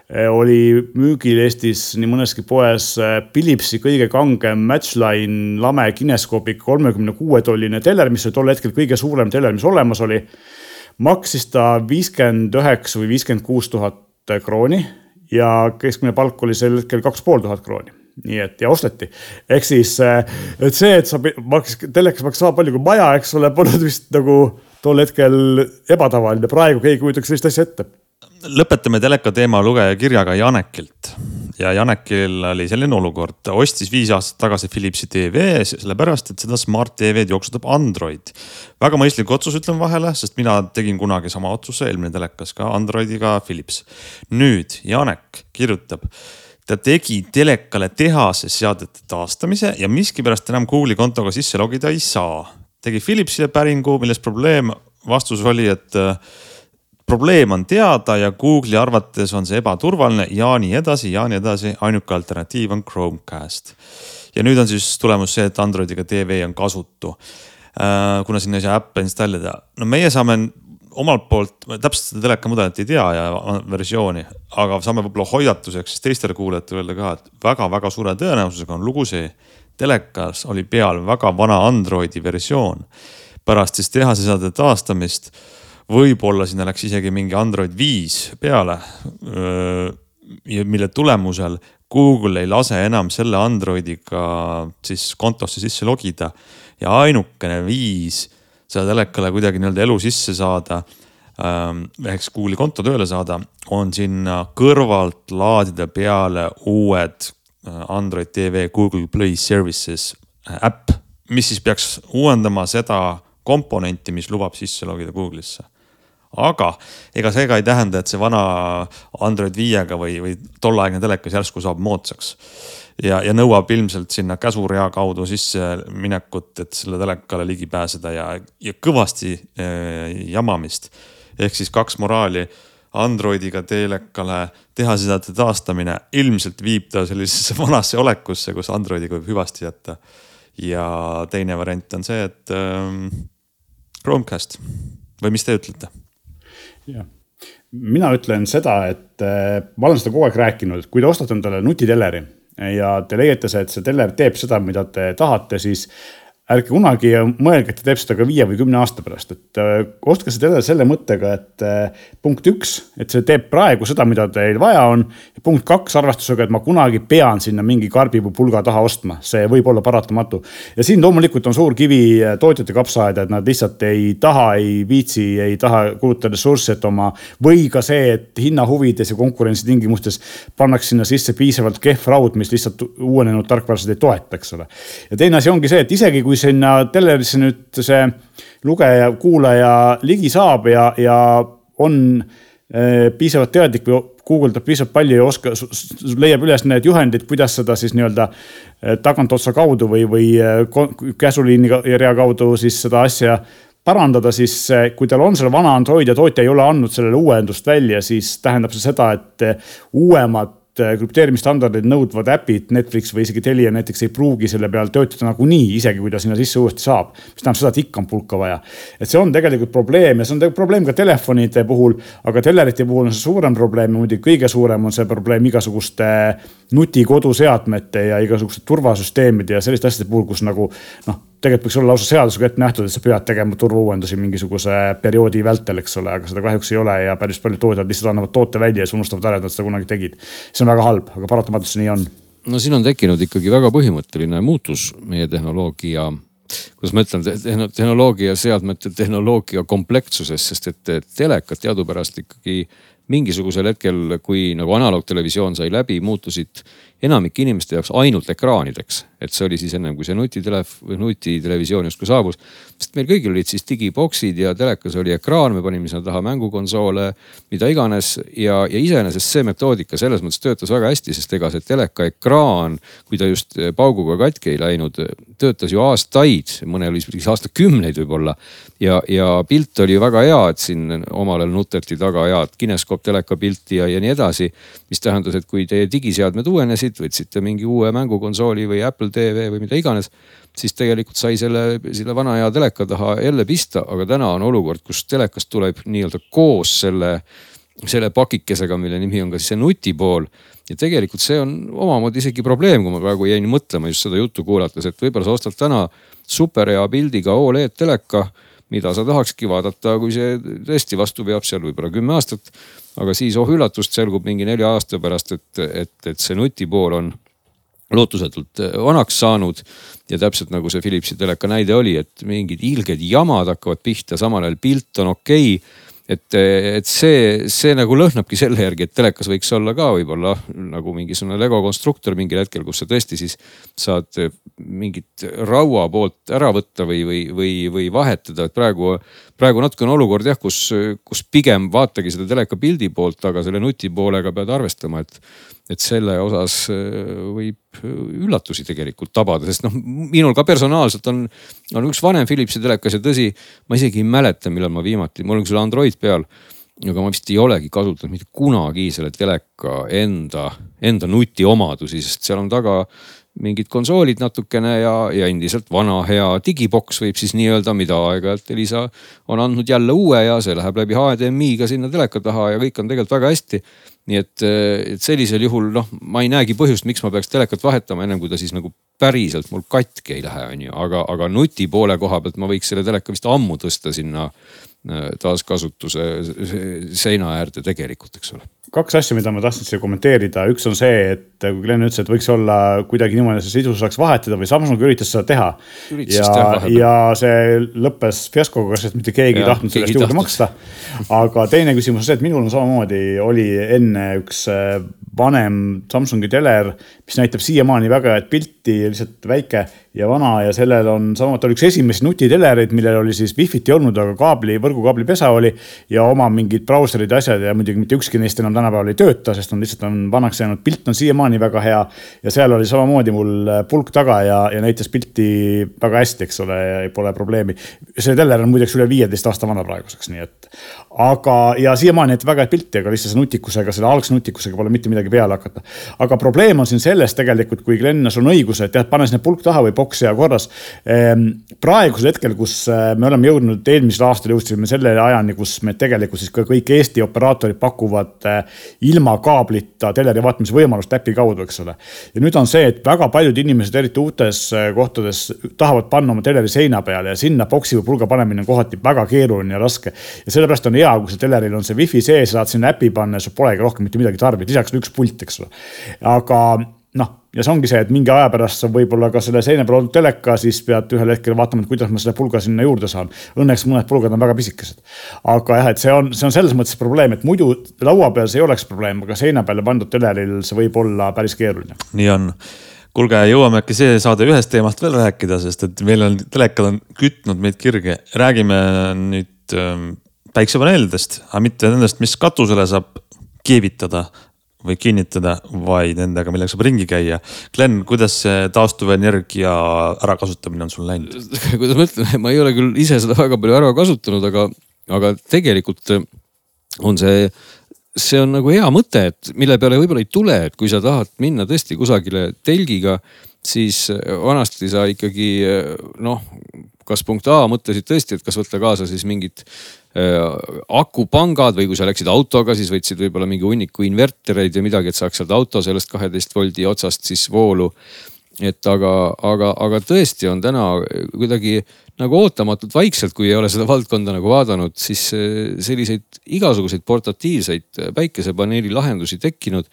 eh, oli müügil Eestis nii mõneski poes eh, Philipsi kõige kangem Matchline lame kineskoobiga kolmekümne kuue tolline teler, mis oli tol hetkel kõige suurem teler, mis olemas oli. maksis ta viiskümmend üheksa või viiskümmend kuus tuhat krooni ja keskmine palk oli sel hetkel kaks pool tuhat krooni nii et ja osteti, ehk siis, eh, et see, et sa maksis, telekas maksis sama palju kui maja, eks ole, polnud vist nagu tol hetkel ebatavaline, praegu keegi kujutaks sellist asja ette. lõpetame teleka teema lugeja kirjaga Janekilt ja Janekil oli selline olukord, ta ostis viis aastat tagasi Philipsi TV sellepärast, et seda Smart TV-d jooksutab Android. väga mõistlik otsus, ütlen vahele, sest mina tegin kunagi sama otsuse, eelmine telekas ka Androidiga Philips. nüüd Janek kirjutab ta tegi telekale tehase seadete taastamise ja miskipärast enam Google'i kontoga sisse logida ei saa tegi Philipsile päringu, milles probleem, vastus oli, et äh, probleem on teada ja Google'i arvates on see ebaturvaline ja nii edasi ja nii edasi. ainuke alternatiiv on Chromecast. ja nüüd on siis tulemus see, et Androidiga tv on kasutu. Äh, kuna sinna ei saa äppe installida, no meie saame omalt poolt, täpselt seda telekamudelit ei tea ja versiooni, aga saame võib-olla hoiatuseks siis teistele kuulajatele ka, et väga-väga suure tõenäosusega on lugu see telekas oli peal väga vana Androidi versioon. pärast siis tehaseseade taastamist, võib-olla sinna läks isegi mingi Android viis peale. mille tulemusel Google ei lase enam selle Androidiga siis kontosse sisse logida ja ainukene viis seda telekale kuidagi nii-öelda elu sisse saada ehk siis Google'i konto tööle saada, on sinna kõrvalt laadida peale uued Android TV Google Play Services äpp, mis siis peaks uuendama seda komponenti, mis lubab sisse logida Google'isse aga ega see ka ei tähenda, et see vana Android viiega või, või tolleaegne telekas järsku saab moodsaks. ja, ja nõuab ilmselt sinna käsurea kaudu sisseminekut, et selle telekale ligi pääseda ja, ja kõvasti eh, jamamist. ehk siis kaks moraali Androidiga telekale teha seda taastamine ilmselt viib ta sellisesse vanasse olekusse, kus Androidiga võib hüvasti jätta. ja teine variant on see, et ähm, Chromecast või mis te ütlete? jah, mina ütlen seda, et äh, ma olen seda kogu aeg rääkinud, et kui te ostate endale nutitelleri ja te leiate, et see teller teeb seda, mida te tahate, siis ärge kunagi mõelge, et ta teeb seda ka viie või kümne aasta pärast, et äh, ostke seda edasi selle mõttega, et äh, punkt üks, et see teeb praegu seda, mida teil vaja on. punkt kaks arvestusega, et ma kunagi pean sinna mingi karbi või pulga taha ostma, see võib olla paratamatu. ja siin loomulikult on suur kivi äh, tootjate kapsaaeda, et nad lihtsalt ei taha, ei viitsi, ei taha kulutada ressursse, et oma või ka see, et hinna huvides ja konkurentsi tingimustes pannakse sinna sisse piisavalt kehv raud, mis lihtsalt uuenenud tarkvarasid ei toeta, eks ole. ja teine asi ongi see, et isegi kui kui sinna telerisse nüüd see lugeja, kuulaja ligi saab ja, ja on eh, piisavalt teadlik või guugeldab piisavalt palju ja oska, leiab üles need juhendid, kuidas seda siis nii-öelda eh, tagantotsa kaudu või, või eh, käsuliini rea kaudu siis seda asja parandada, siis kui tal on seal vana Android ja tootja ei ole andnud sellele uuendust välja, siis tähendab see seda, et uuemad Äh, krüpteerimisstandardid nõudvad äpid, Netflix või isegi Telia näiteks ei pruugi selle peal töötada nagunii, isegi kui ta sinna sisse uuesti saab. mis tähendab seda, et ikka on pulka vaja. et see on tegelikult probleem ja see on probleem ka telefonide puhul, aga telerite puhul on see suurem probleem ja muidugi kõige suurem on see probleem igasuguste nutikoduseadmete ja igasuguste turvasüsteemide ja selliste asjade puhul, kus nagu noh tegelikult võiks olla lausa seadusega ette nähtud, et sa pead tegema turvauuendusi mingisuguse perioodi vältel, eks ole, aga seda kahjuks ei ole ja päris paljud tootjad lihtsalt annavad toote välja ja siis unustavad ära, et nad seda kunagi tegid. see on väga halb, aga paratamatult see nii on. no siin on tekkinud ikkagi väga põhimõtteline muutus meie tehnoloogia kuidas ma ütlen, tehnoloogia seadmete tehnoloogia komplekssuses, sest et telekat teadupärast ikkagi mingisugusel hetkel, kui nagu analoogtelevisioon sai läbi, muutusid enamike inimeste jaoks ainult ekraanideks. et see oli siis ennem kui see nutitelef-, nutitelevisioon justkui saabus. sest meil kõigil olid siis digiboksid ja telekas oli ekraan, me panime sinna taha mängukonsoole, mida iganes. ja, ja iseenesest see metoodika selles mõttes töötas väga hästi, sest ega see teleka ekraan, kui ta just pauguga katki ei läinud, töötas ju aastaid, mõnel isegi aastakümneid võib-olla. ja, ja pilt oli väga hea, et siin omal ajal nuteti taga head kineskoop teleka pilti ja, ja nii edasi. mis tähendas, et kui teie digiseadmed uuenesid võtsite mingi uue mängukonsooli või Apple TV või mida iganes. siis tegelikult sai selle, selle vana hea teleka taha jälle pista, aga täna on olukord, kus telekast tuleb nii-öelda koos selle, selle pakikesega, mille nimi on ka siis see nutipool ja tegelikult see on omamoodi isegi probleem, kui ma praegu jäin mõtlema just seda juttu kuulates, et võib-olla sa ostad täna superhea pildiga Oled teleka mida sa tahakski vaadata, kui see tõesti vastu peab seal võib-olla kümme aastat. aga siis oh üllatust, selgub mingi nelja aasta pärast, et, et, et see nutipool on lootusetult vanaks saanud. ja täpselt nagu see Philipsi teleka näide oli, et mingid ilged jamad hakkavad pihta, samal ajal pilt on okei okay et, et see, see nagu lõhnabki selle järgi, et telekas võiks olla ka võib-olla nagu mingisugune Lego konstruktor mingil hetkel, kus sa tõesti siis saad mingit raua poolt ära võtta või, või, või, või vahetada, et praegu, praegu natuke on olukord jah, kus, kus pigem vaatagi seda teleka pildi poolt, aga selle nutipoolega pead arvestama, et et selle osas äh, võib üllatusi tegelikult tabada, sest noh, minul ka personaalselt on, on üks vanem Philipsi telekas ja tõsi, ma isegi ei mäleta, millal ma viimati, mul on küll Android peal aga ma vist ei olegi kasutanud mitte kunagi selle teleka enda, enda nutiomadusi, sest seal on taga mingid konsoolid natukene ja, ja endiselt vana hea digiboks võib siis nii-öelda, mida aeg-ajalt Elisa on andnud jälle uue ja see läheb läbi HDMI-ga sinna teleka taha ja kõik on tegelikult väga hästi. Nii et, et sellisel juhul noh, ma ei näegi põhjust, miks ma peaks telekat vahetama, ennem kui ta siis nagu päriselt mul katki ei lähe, on ju, aga, aga nuti poole koha pealt ma võiks selle teleka vist ammu tõsta sinna äh, taaskasutuse seina äärde tegelikult, eks ole kaks asja, mida ma tahtsin siia kommenteerida, üks on see, et kui Glen ütles, et võiks olla kuidagi niimoodi, see sidusus saaks vahetada või Samsung üritas seda teha. ja, ja see lõppes fiaskoga, sest mitte keegi ei tahtnud sellest juurde maksta. aga teine küsimus on see, et minul on samamoodi oli enne üks äh, vanem Samsungi teler, mis näitab siiamaani väga head pilti, lihtsalt väike ja vana ja sellel on sama, ta oli üks esimesi nutitelereid, millel oli siis wifi't ei olnud, aga kaabli, võrgukaabli pesa oli ja oma mingid brauserid ja asjad ja muidugi mitte ükski neist enam tänapäeval ei tööta, sest on lihtsalt on vanaks jäänud, pilt on siiamaani väga hea. ja seal oli samamoodi mul pulk taga ja, ja näitas pilti väga hästi, eks ole, pole probleemi. see teler on muideks üle viieteist aasta vana praeguseks, nii et aga, ja siiamaani näitab väga head pilti, aga lihtsalt selle nutikusega, selle algse nutikusega pole mitte midagi peale hakata. aga probleem on siin selles tegelikult, kui Glen, sul on õigus, et jah, pane sinne pulk taha või boksi ja korras. Ehm, praegusel hetkel, kus äh, me oleme jõudnud, eelmisel aastal jõudsime selle ajani, kus me tegelikult siis ka kõik Eesti operaatorid pakuvad äh, ilma kaablita teleri vaatamise võimalust äpi kaudu, eks ole. ja nüüd on see, et väga paljud inimesed, eriti uutes äh, kohtades, tahavad panna oma teleri seina peale ja sinna boksi või pulga panemine on kohati väga keeruline ja raske. ja sellepärast on hea, kui seal teleril on see wifi sees, saad sinna äpi panna ja sul polegi rohkem mitte midagi tarbida, lisaks üks pult, eks ole. aga noh, ja see ongi see, et mingi aja pärast sa võib-olla ka selle seina peal olnud teleka, siis pead ühel hetkel vaatama, et kuidas ma selle pulga sinna juurde saan. Õnneks mõned pulgad on väga pisikesed. aga jah, et see on, see on selles mõttes probleem, et muidu laua peal see ei oleks probleem, aga seina peale pandud teleril see võib olla päris keeruline. nii on kuulge, jõuame äkki see saade ühest teemast veel rääkida, sest et meil on, telekad on kütnud meid kirge. räägime nüüd ähm, päiksepaneelidest, aga mitte nendest, mis katusele saab keevitada või kinnitada, vaid nendega, millega saab ringi käia. Glen, kuidas see taastuvenergia ärakasutamine on sul läinud? (laughs) kuidas ma ütlen, ma ei ole küll ise seda väga palju ära kasutanud, aga, aga tegelikult on see, see on nagu hea mõte, et mille peale võib-olla ei tule, et kui sa tahad minna tõesti kusagile telgiga, siis vanasti sa ikkagi noh, kas punkt A mõtlesid tõesti, et kas võtta kaasa siis mingit Äh, akupangad või kui sa läksid autoga, siis võtsid võib-olla mingi hunniku invertereid või midagi, et saaks sealt auto sellest kaheteist voldi otsast siis voolu. et aga, aga, aga tõesti on täna kuidagi nagu ootamatult vaikselt, kui ei ole seda valdkonda nagu vaadanud, siis äh, selliseid igasuguseid portatiivseid päikesepaneeli lahendusi tekkinud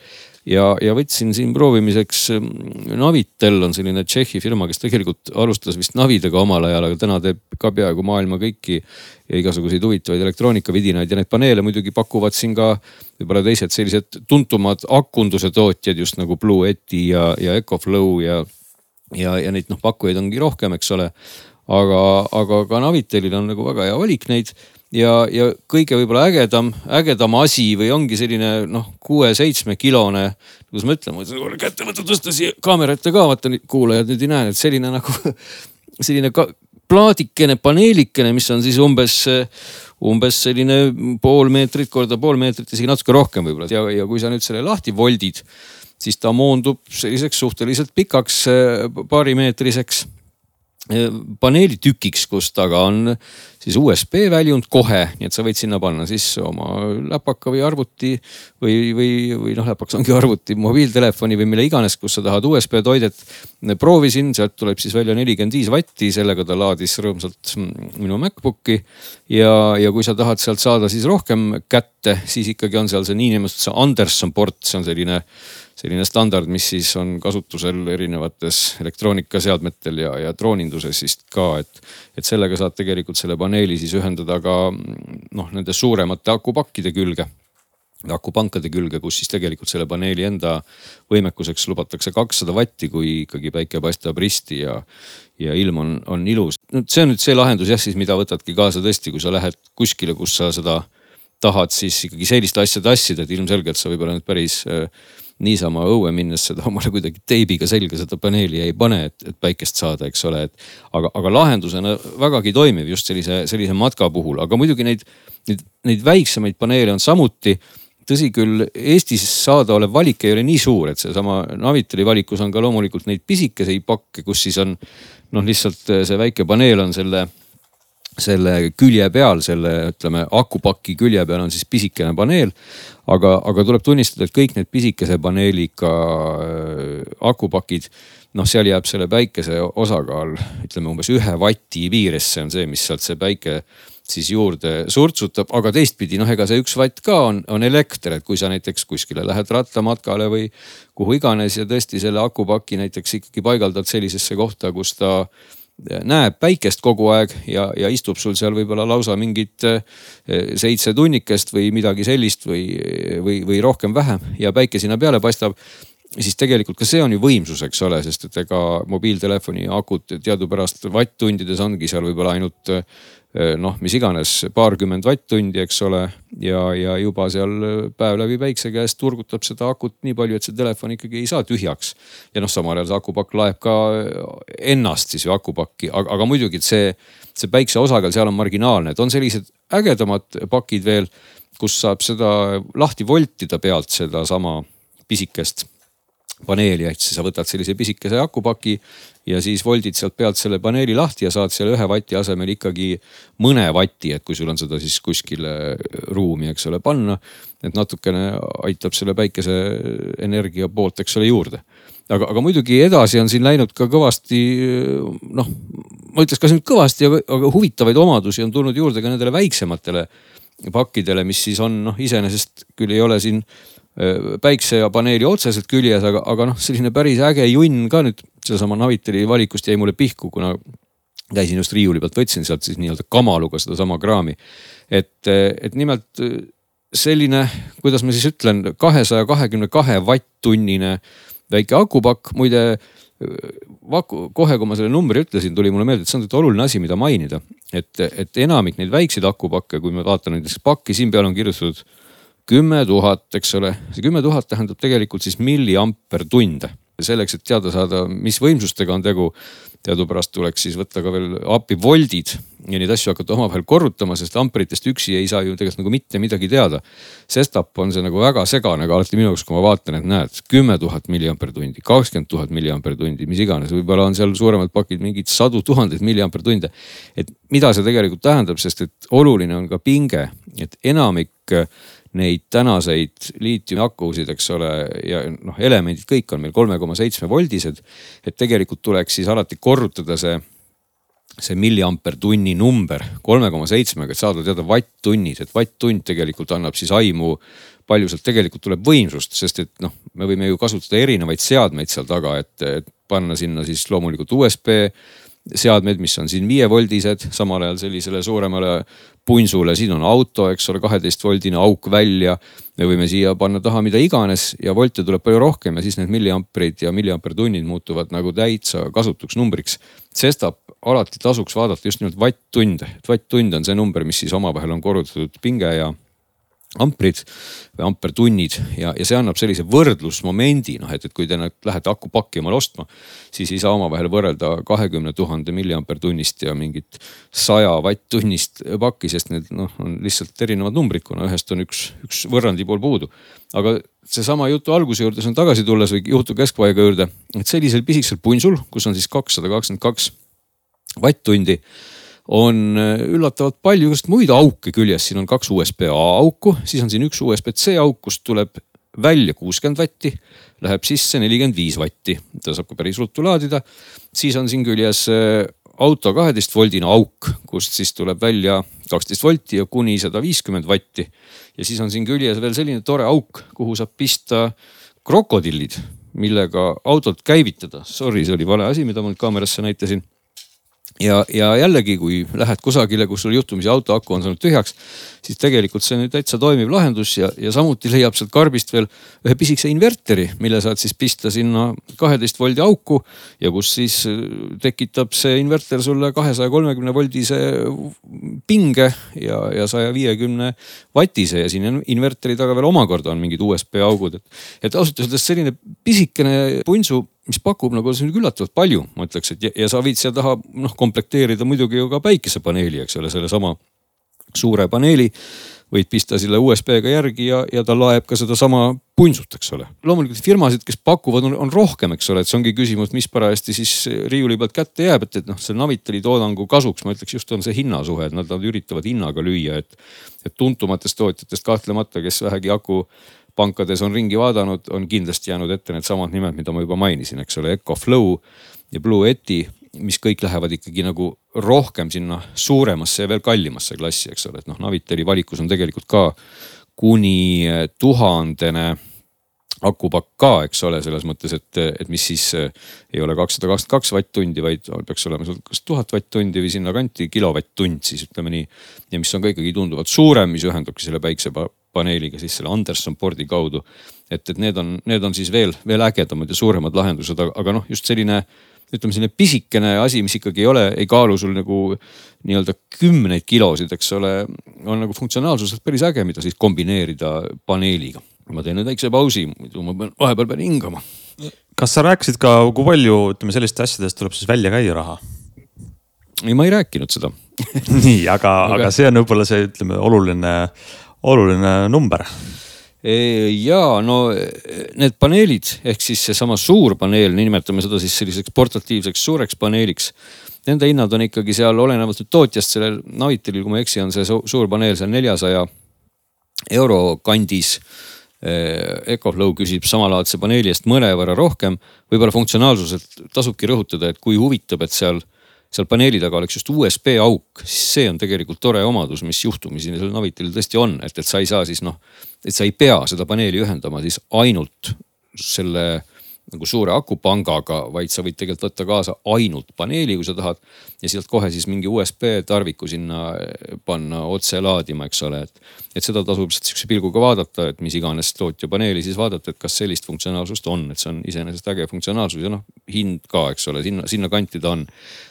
ja, ja võtsin siin proovimiseks mm, Navitel on selline Tšehhi firma, kes tegelikult alustas vist Navidega omal ajal, aga täna teeb ka peaaegu maailma kõiki ja igasuguseid huvitavaid elektroonikavidinaid ja neid paneele muidugi pakuvad siin ka võib-olla teised sellised tuntumad akunduse tootjad just nagu Bluetti ja, ja Ecoflow ja, ja, ja neid noh, pakkujaid ongi rohkem, eks ole. aga, aga ka Navitelil on nagu väga hea valik neid ja, ja kõige võib-olla ägedam, ägedam asi või ongi selline noh, kuue-seitsme kilone, kuidas ma ütlen, ma ütlen kätte võtta, tõsta siia kaamera ette ka, vaata kuulajad nüüd ei näe, et selline nagu (laughs) selline ka, plaadikene, paneelikene, mis on siis umbes, umbes selline pool meetrit korda pool meetrit, isegi natuke rohkem võib-olla. Ja, ja kui sa nüüd selle lahti voldid, siis ta moondub selliseks suhteliselt pikaks paarimeetriseks paneelitükiks, kus taga on siis USB väljund kohe, nii et sa võid sinna panna siis oma läpaka või arvuti või, või, või noh, läpakas ongi arvuti, mobiiltelefoni või mille iganes, kus sa tahad USB toidet. proovisin, sealt tuleb siis välja nelikümmend viis vatti, sellega ta laadis rõõmsalt minu MacBooki. ja, ja kui sa tahad sealt saada siis rohkem kätte, siis ikkagi on seal see niinimetatud see Anderson port, see on selline selline standard, mis siis on kasutusel erinevates elektroonikaseadmetel ja, ja drooninduses siis ka, et. et sellega saad tegelikult selle paneeli siis ühendada ka noh, nende suuremate akupakkide külge akupankade külge, kus siis tegelikult selle paneeli enda võimekuseks lubatakse kakssada vatti, kui ikkagi päike paistab risti ja, ja ilm on, on ilus. no see on nüüd see lahendus jah, siis mida võtadki kaasa tõesti, kui sa lähed kuskile, kus sa seda tahad siis ikkagi sellist asja tassida, et ilmselgelt sa võib-olla nüüd päris äh, niisama õue minnes seda omale kuidagi teibiga selga seda paneeli ei pane, et, et päikest saada, eks ole, et. aga, aga lahendusena vägagi toimiv just sellise, sellise matka puhul, aga muidugi neid, neid, neid väiksemaid paneele on samuti tõsi küll, Eestis saadaolev valik ei ole nii suur, et seesama Navitali valikus on ka loomulikult neid pisikeseid pakke, kus siis on noh, lihtsalt see väike paneel on selle selle külje peal, selle ütleme akupaki külje peal on siis pisikene paneel. aga, aga tuleb tunnistada, et kõik need pisikese paneeliga äh, akupakid, noh, seal jääb selle päikese osakaal ütleme umbes ühe vati piiresse on see, mis sealt see päike siis juurde surtsutab, aga teistpidi noh, ega see üks vatt ka on, on elekter, et kui sa näiteks kuskile lähed rattamatkale või kuhu iganes ja tõesti selle akupaki näiteks ikkagi paigaldad sellisesse kohta, kus ta näeb päikest kogu aeg ja, ja istub sul seal võib-olla lausa mingit eh, seitse tunnikest või midagi sellist või, või, või rohkem-vähem ja päike sinna peale paistab siis tegelikult ka see on ju võimsus, eks ole, sest et ega mobiiltelefoni akud teadupärast vatt-tundides ongi seal võib-olla ainult eh, noh, mis iganes paarkümmend vatt-tundi, eks ole. ja, ja juba seal päev läbi päikse käes turgutab seda akut nii palju, et see telefon ikkagi ei saa tühjaks. ja noh, samal ajal see akupakk laeb ka ennast siis ju akupakki, aga, aga muidugi, see, see päikse osakaal seal on marginaalne, et on sellised ägedamad pakid veel, kus saab seda lahti voltida pealt sedasama pisikest paneeli, ehk siis sa võtad sellise pisikese akupaki ja siis voldid sealt pealt selle paneeli lahti ja saad selle ühe vati asemel ikkagi mõne vati, et kui sul on seda siis kuskile ruumi, eks ole, panna. et natukene aitab selle päikeseenergia poolt, eks ole, juurde. aga, aga muidugi edasi on siin läinud ka kõvasti noh, ma ütleks kas nüüd kõvasti, aga, huvitavaid omadusi on tulnud juurde ka nendele väiksematele pakkidele, mis siis on noh, iseenesest küll ei ole siin päiksepaneeli otseselt küljes, aga, aga noh, selline päris äge junn ka nüüd sedasama Naviteli valikust jäi mulle pihku, kuna käisin just riiuli pealt, võtsin sealt siis nii-öelda kamaluga sedasama kraami. et, et nimelt selline, kuidas ma siis ütlen, kahesaja kahekümne kahe vatt-tunnine väike akupakk, muide vaku, kohe, kui ma selle numbri ütlesin, tuli mulle meelde, et see on oluline asi, mida mainida. et, et enamik neid väikseid akupakke, kui me vaatame näiteks pakki, siin peal on kirjutatud kümme tuhat, eks ole, see kümme tuhat tähendab tegelikult siis milliampertunde. selleks, et teada saada, mis võimsustega on tegu, teadupärast tuleks siis võtta ka veel appi voldid ja neid asju hakata omavahel korrutama, sest amperitest üksi ei saa ju tegelikult nagu mitte midagi teada. sestap on see nagu väga segane ka alati minu jaoks, kui ma vaatan, et näed, kümme tuhat milliampertundi, kakskümmend tuhat milliampertundi, mis iganes, võib-olla on seal suuremad pakid mingid sadu tuhandeid milliampertunde. et mida see tegelikult tähendab, sest et oluline on ka pinge, et enamik neid tänaseid liitiumiakusid, eks ole, ja noh, elemendid kõik on meil kolme koma seitsme voldised. et tegelikult tuleks siis alati korrutada see, see milliampertunni number kolme koma seitsmega, et saada teada vatt-tunnis, et vatt-tund tegelikult annab siis aimu palju sealt tegelikult tuleb võimsust, sest et noh, me võime ju kasutada erinevaid seadmeid seal taga, et, et panna sinna siis loomulikult USB seadmed, mis on siin viievoldised, samal ajal sellisele suuremale punsule, siin on auto, eks ole, kaheteist voldine auk välja. me võime siia panna taha mida iganes ja volte tuleb palju rohkem ja siis need milliamprid ja milliampertunnid muutuvad nagu täitsa kasutuks numbriks. sestap alati tasuks vaadata just nimelt vatt-tunde, et vatt-tund on see number, mis siis omavahel on korrutatud pinge ja amprid või ampertunnid ja, ja see annab sellise võrdlusmomendi, noh et, et kui te lähete akupakki omale ostma, siis ei saa omavahel võrrelda kahekümne tuhande milliampertunnist ja mingit saja vatt-tunnist pakki, sest need noh, on lihtsalt erinevad numbrid, kuna ühest on üks, üks võrrandi pool puudu. aga seesama jutu alguse juurde saan tagasi tulles või jutu keskpaiga juurde, et sellisel pisikesel punsul, kus on siis kakssada kakskümmend kaks vatt-tundi on äh, üllatavalt palju just muid auke küljes, siin on kaks USB-A auku, siis on siin üks USB-C auk, kust tuleb välja kuuskümmend vatti, läheb sisse nelikümmend viis vatti, ta saab ka päris ruttu laadida. siis on siin küljes äh, auto kaheteist voldine auk, kust siis tuleb välja kaksteist volti ja kuni sada viiskümmend vatti. ja siis on siin küljes veel selline tore auk, kuhu saab pista krokodillid, millega autot käivitada. Sorry, see oli vale asi, mida ma nüüd kaamerasse näitasin ja, ja jällegi, kui lähed kusagile, kus sul juhtumisi auto aku on saanud tühjaks, siis tegelikult see on ju täitsa toimiv lahendus ja, ja samuti leiab sealt karbist veel ühe pisikese inverteri, mille saad siis pista sinna kaheteist voldi auku ja kus siis äh, tekitab see inverter sulle kahesaja kolmekümne voldise pinge ja, ja saja viiekümne vatise ja siin inverteri taga veel omakorda on mingid USB augud, et, et ausalt öeldes selline pisikene punsu mis pakub nagu üllatavalt palju, ma ütleks, et ja, ja sa võid siia taha noh komplekteerida muidugi ju ka päikesepaneeli, eks ole, sellesama suure paneeli võid pista selle USB-ga järgi ja, ja ta laeb ka sedasama punsut, eks ole. loomulikult firmasid, kes pakuvad, on rohkem, eks ole, et see ongi küsimus, mis parajasti siis riiuli pealt kätte jääb, et, et noh, see Navitali toodangu kasuks ma ütleks just on see hinnasuhe, et nad, nad üritavad hinnaga lüüa, et. et tuntumatest tootjatest kahtlemata, kes vähegi aku pankades on ringi vaadanud, on kindlasti jäänud ette needsamad nimed, mida ma juba mainisin, eks ole, Ecoflow ja Blue Yeti, mis kõik lähevad ikkagi nagu rohkem sinna suuremasse ja veel kallimasse klassi, eks ole, et noh, Naviteli valikus on tegelikult ka kuni tuhandene akupakk ka, eks ole, selles mõttes, et, et mis siis eh, ei ole kakssada kakskümmend kaks vatt-tundi, vaid peaks olema kas tuhat vatt-tundi või sinnakanti kilovatt-tund siis ütleme nii. ja mis on ka ikkagi tunduvalt suurem, mis ühendabki selle päiksepaneeliga siis selle Anderson pordi kaudu. et, et need on, need on siis veel, veel ägedamad ja suuremad lahendused, aga noh, just selline ütleme selline pisikene asi, mis ikkagi ei ole, ei kaalu sul nagu nii-öelda kümneid kilosid, eks ole, on nagu funktsionaalsuselt päris äge, mida siis kombineerida paneeliga. ma teen nüüd väikse pausi, muidu ma pean, vahepeal pean hingama. kas sa rääkisid ka, kui palju, ütleme sellistest asjadest tuleb siis välja käia raha? ei, ma ei rääkinud seda (laughs) nii, aga, aga, aga see on võib-olla see, ütleme oluline, oluline number ja no need paneelid ehk siis seesama suur paneel, nimetame seda siis selliseks portatiivseks suureks paneeliks. Nende hinnad on ikkagi seal olenevalt nüüd tootjast, sellel Navitelil, kui ma ei eksi, on see suur paneel seal neljasaja euro kandis. Ecoflow küsib samalaadse paneeli eest mõnevõrra rohkem. võib-olla funktsionaalsuselt tasubki rõhutada, et kui huvitab, et seal seal paneeli taga oleks just USB auk, siis see on tegelikult tore omadus, mis juhtumisi sellel Navitil tõesti on, et, et sa ei saa siis noh, et sa ei pea seda paneeli ühendama siis ainult selle nagu suure akupangaga, vaid sa võid tegelikult võtta kaasa ainult paneeli, kui sa tahad. ja sealt kohe siis mingi USB tarviku sinna panna otse laadima, eks ole, et. et seda tasub sihukese pilguga vaadata, et mis iganes tootja paneeli siis vaadata, et kas sellist funktsionaalsust on, et see on iseenesest äge funktsionaalsus ja noh, hind ka, eks ole, sinna, sinna kanti ta on.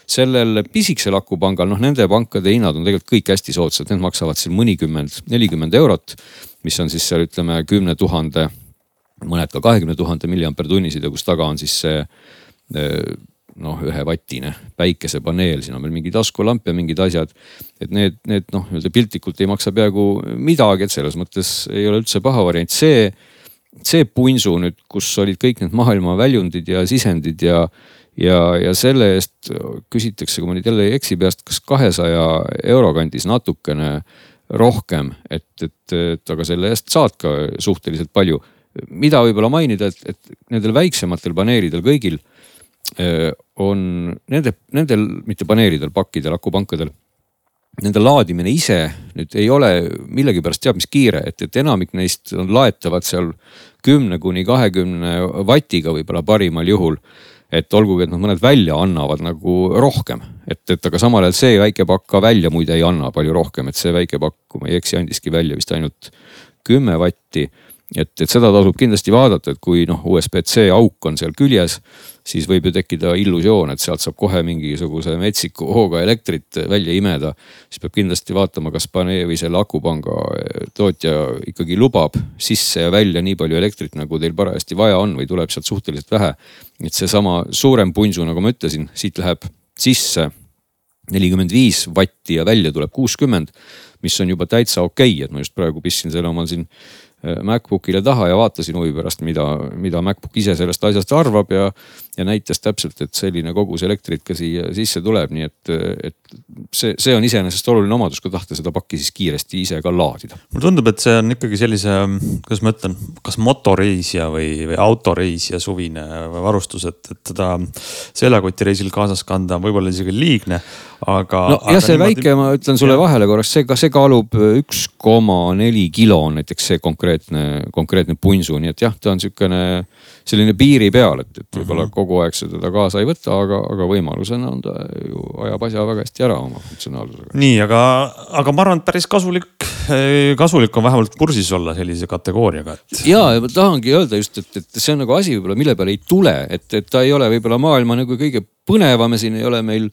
sellel pisikesel akupangal, noh nende pankade hinnad on tegelikult kõik hästi soodsad, need maksavad siin mõnikümmend, nelikümmend eurot, mis on siis seal ütleme kümne tuhande mõned ka kahekümne tuhande milliampertunnisid ja kus taga on siis see eh, noh, ühevatine päikesepaneel, siin on veel mingi taskulamp ja mingid asjad. et need, need noh, nii-öelda piltlikult ei maksa peaaegu midagi, et selles mõttes ei ole üldse paha variant, see, see punsu nüüd, kus olid kõik need maailma väljundid ja sisendid ja, ja, ja selle eest küsitakse, kui ma nüüd jälle ei eksi peast, kas kahesaja euro kandis natukene rohkem, et, et, et aga selle eest saad ka suhteliselt palju mida võib-olla mainida, et, et nendel väiksematel paneelidel kõigil on nende, nendel, mitte paneelidel, pakkidel, akupankadel. Nende laadimine ise nüüd ei ole millegipärast teab mis kiire, et, et enamik neist on laetavad seal kümne kuni kahekümne vatiga võib-olla parimal juhul et olgugi, et nad mõned välja annavad nagu rohkem, et, et aga samal ajal see väike pakk ka välja muide ei anna palju rohkem, et see väike pakk, kui ma ei eksi, andiski välja vist ainult kümme vatti et, et seda tasub kindlasti vaadata, et kui noh, USB-C auk on seal küljes, siis võib ju tekkida illusioon, et sealt saab kohe mingisuguse metsiku hooga elektrit välja imeda. siis peab kindlasti vaatama, kas panee või selle akupanga tootja ikkagi lubab sisse ja välja nii palju elektrit, nagu teil parajasti vaja on või tuleb sealt suhteliselt vähe. et seesama suurem punsu, nagu ma ütlesin, siit läheb sisse nelikümmend viis vatti ja välja tuleb kuuskümmend, mis on juba täitsa okei okay., et ma just praegu pistsin selle omal siin MacBookile taha ja vaatasin huvi pärast, mida, mida MacBook ise sellest asjast arvab ja, ja näitas täpselt, et selline kogus elektrit ka siia sisse tuleb, nii et, et see, see on iseenesest oluline omadus, kui tahta seda pakki siis kiiresti ise ka laadida. mulle tundub, et see on ikkagi sellise, kuidas ma ütlen, kas motoreisija või, või autoreisija suvine varustus, et, et seda seljakotireisil kaasas kanda on võib-olla isegi liigne aga. no aga jah, see niimoodi... väike, ma ütlen sulle ja. vahele korraks, see, see kaalub üks koma neli kilo on näiteks see konkreetne, konkreetne punsu, nii et jah, ta on sihukene selline piiri peal, et, et võib-olla mm -hmm. kogu aeg sa teda kaasa ei võta, aga, aga võimalusena on ta ju ajab asja väga hästi ära oma funktsionaalsusega. nii, aga, aga ma arvan, et päris kasulik, kasulik on vähemalt kursis olla sellise kategooriaga, et. ja, ja ma tahangi öelda just, et, et see on nagu asi võib-olla, mille peale ei tule, et, et ta ei ole võib-olla maailma nagu kõige põnevam ja siin ei ole meil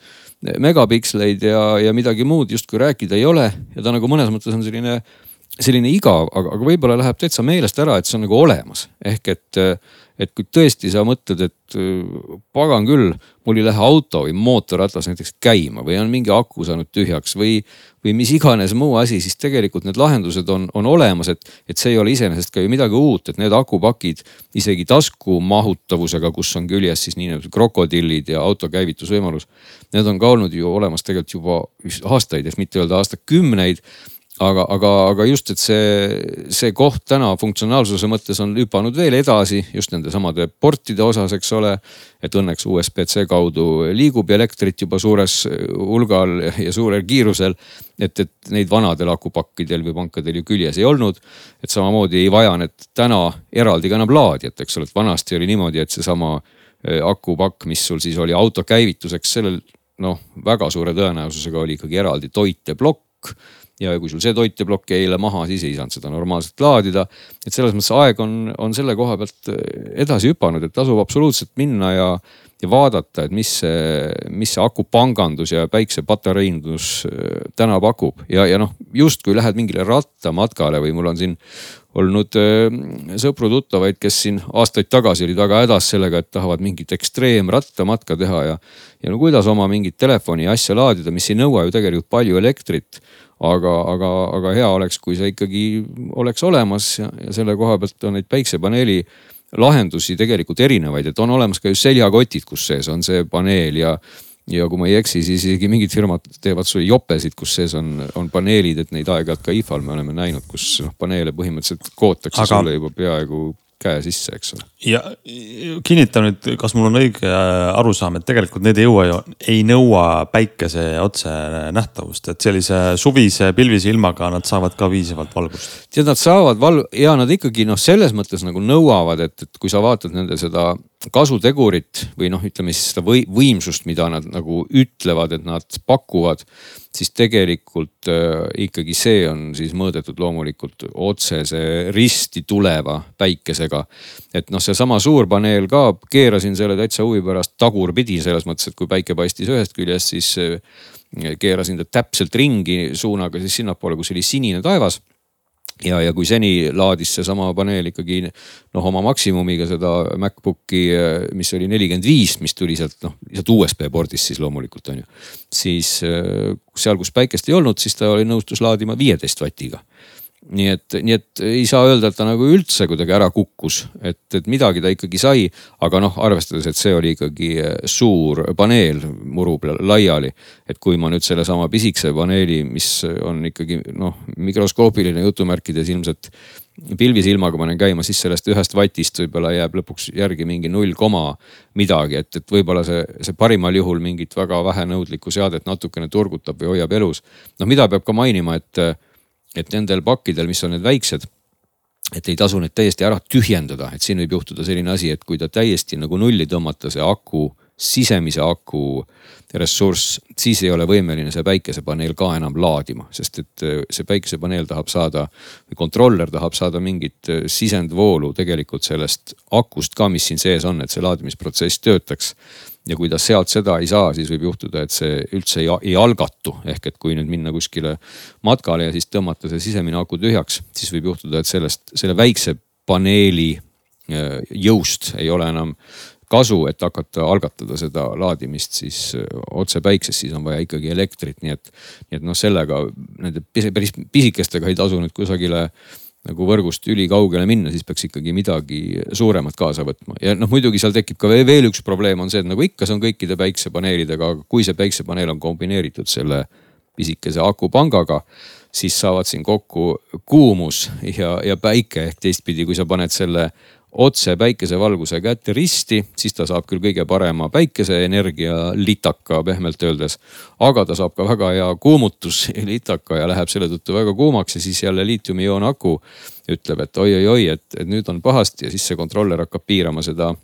megapiksleid ja, ja midagi muud justkui rääkida ei ole ja ta nagu mõnes mõttes on selline selline igav, aga, aga võib-olla läheb täitsa meelest ära, et see on nagu olemas. ehk et, et kui tõesti sa mõtled, et pagan küll, mul ei lähe auto või mootorratas näiteks käima või on mingi aku saanud tühjaks või, või mis iganes muu asi, siis tegelikult need lahendused on, on olemas, et, et see ei ole iseenesest ka ju midagi uut, et need akupakid isegi taskumahutavusega, kus on küljes siis niinimetatud krokodillid ja auto käivitusvõimalus. Need on ka olnud ju olemas tegelikult juba aastaid, et mitte öelda aastakümneid aga, aga, aga just, et see, see koht täna funktsionaalsuse mõttes on hüpanud veel edasi just nende samade portide osas, eks ole. et õnneks USB-C kaudu liigub elektrit juba suures hulgal ja suurel kiirusel. et, et neid vanadel akupakkidel või pankadel ju küljes ei olnud. et samamoodi ei vaja need täna eraldi ka enam laadijat, eks ole, et vanasti oli niimoodi, et seesama eh, akupakk, mis sul siis oli auto käivituseks, sellel noh, väga suure tõenäosusega oli ikkagi eraldi toiteplokk ja kui sul see toiteplokk jäi eile maha, siis ei saanud seda normaalselt laadida. et selles mõttes aeg on, on selle koha pealt äh, edasi hüpanud, et tasub absoluutselt minna ja, ja vaadata, et mis see, mis see akupangandus ja päiksepatareindus äh, täna pakub ja, ja noh, justkui lähed mingile rattamatkale või mul on siin olnud äh, sõpru-tuttavaid, kes siin aastaid tagasi olid väga hädas sellega, et tahavad mingit ekstreemrattamatka teha ja. ja no kuidas oma mingit telefoni asja laadida, mis ei nõua ju tegelikult palju elektrit aga, aga, aga hea oleks, kui see ikkagi oleks olemas ja, ja selle koha pealt on neid päiksepaneeli lahendusi tegelikult erinevaid, et on olemas ka just seljakotid, kus sees on see paneel ja ja kui ma ei eksi, siis isegi mingid firmad teevad sulle jopesid, kus sees on, on paneelid, et neid aeg-ajalt ka IFA-l me oleme näinud, kus noh, paneele põhimõtteliselt kootakse Aga... sulle juba peaaegu käe sisse, eks ole. ja kinnita nüüd, kas mul on õige arusaam, et tegelikult need ei jõua, ei nõua päikese otse nähtavust, et sellise suvise pilvise ilmaga nad saavad ka piisavalt valgust. tead, nad saavad val- ja nad ikkagi noh, selles mõttes nagu nõuavad, et, et kui sa vaatad nende seda kasutegurit või noh, ütleme siis seda või, võimsust, mida nad nagu ütlevad, et nad pakuvad, siis tegelikult äh, ikkagi see on siis mõõdetud loomulikult otsese risti tuleva päikesega. et noh, seesama suur paneel ka, keerasin selle täitsa huvi pärast tagurpidi selles mõttes, et kui päike paistis ühest küljest, siis äh, keerasin ta täpselt ringi suunaga siis sinnapoole, kus oli sinine taevas ja, ja kui seni laadis seesama paneel ikkagi noh, oma maksimumiga seda MacBooki, mis oli nelikümmend viis, mis tuli sealt noh, sealt USB pordist siis loomulikult on ju. siis seal, kus päikest ei olnud, siis ta oli nõustus laadima viieteist vatiga nii et, nii et ei saa öelda, et ta nagu üldse kuidagi ära kukkus, et, et midagi ta ikkagi sai. aga noh, arvestades, et see oli ikkagi eh, suur paneel muru peal laiali. et kui ma nüüd sellesama pisikese paneeli, mis on ikkagi noh, mikroskoopiline jutumärkides ilmselt pilvisilmaga panen käima, siis sellest ühest vatist võib-olla jääb lõpuks järgi mingi null koma midagi, et, et võib-olla see, see parimal juhul mingit väga vähenõudlikku seadet natukene turgutab või hoiab elus. noh, mida peab ka mainima, et et nendel pakkidel, mis on need väiksed et ei tasu neid täiesti ära tühjendada, et siin võib juhtuda selline asi, et kui ta täiesti nagu nulli tõmmata, see aku, sisemise aku ressurss, siis ei ole võimeline see päikesepaneel ka enam laadima, sest et äh, see päikesepaneel tahab saada kontroller tahab saada mingit äh, sisendvoolu tegelikult sellest akust ka, mis siin sees on, et see laadimisprotsess töötaks ja kui ta sealt seda ei saa, siis võib juhtuda, et see üldse ei, ei algatu. ehk et kui nüüd minna kuskile matkale ja siis tõmmata see sisemine aku tühjaks, siis võib juhtuda, et sellest, selle väikse paneeli äh, jõust ei ole enam kasu, et hakata algatada seda laadimist siis äh, otse päiksest, siis on vaja ikkagi elektrit, nii et, nii et noh, sellega nende päris pisikestega ei tasu nüüd kusagile nagu võrgust ülikaugele minna, siis peaks ikkagi midagi suuremat kaasa võtma. ja noh, muidugi seal tekib ka veel üks probleem on see, et nagu ikka, see on kõikide päiksepaneelidega, aga kui see päiksepaneel on kombineeritud selle pisikese akupangaga, siis saavad siin kokku kuumus ja, ja päike ehk teistpidi, kui sa paned selle otse päikesevalguse kätte risti, siis ta saab küll kõige parema päikeseenergia litaka pehmelt öeldes. aga ta saab ka väga hea kuumutuslitaka ja läheb selle tõttu väga kuumaks ja siis jälle liitiumioon aku ütleb, et oi-oi-oi, et, et nüüd on pahasti ja siis see kontroller hakkab piirama seda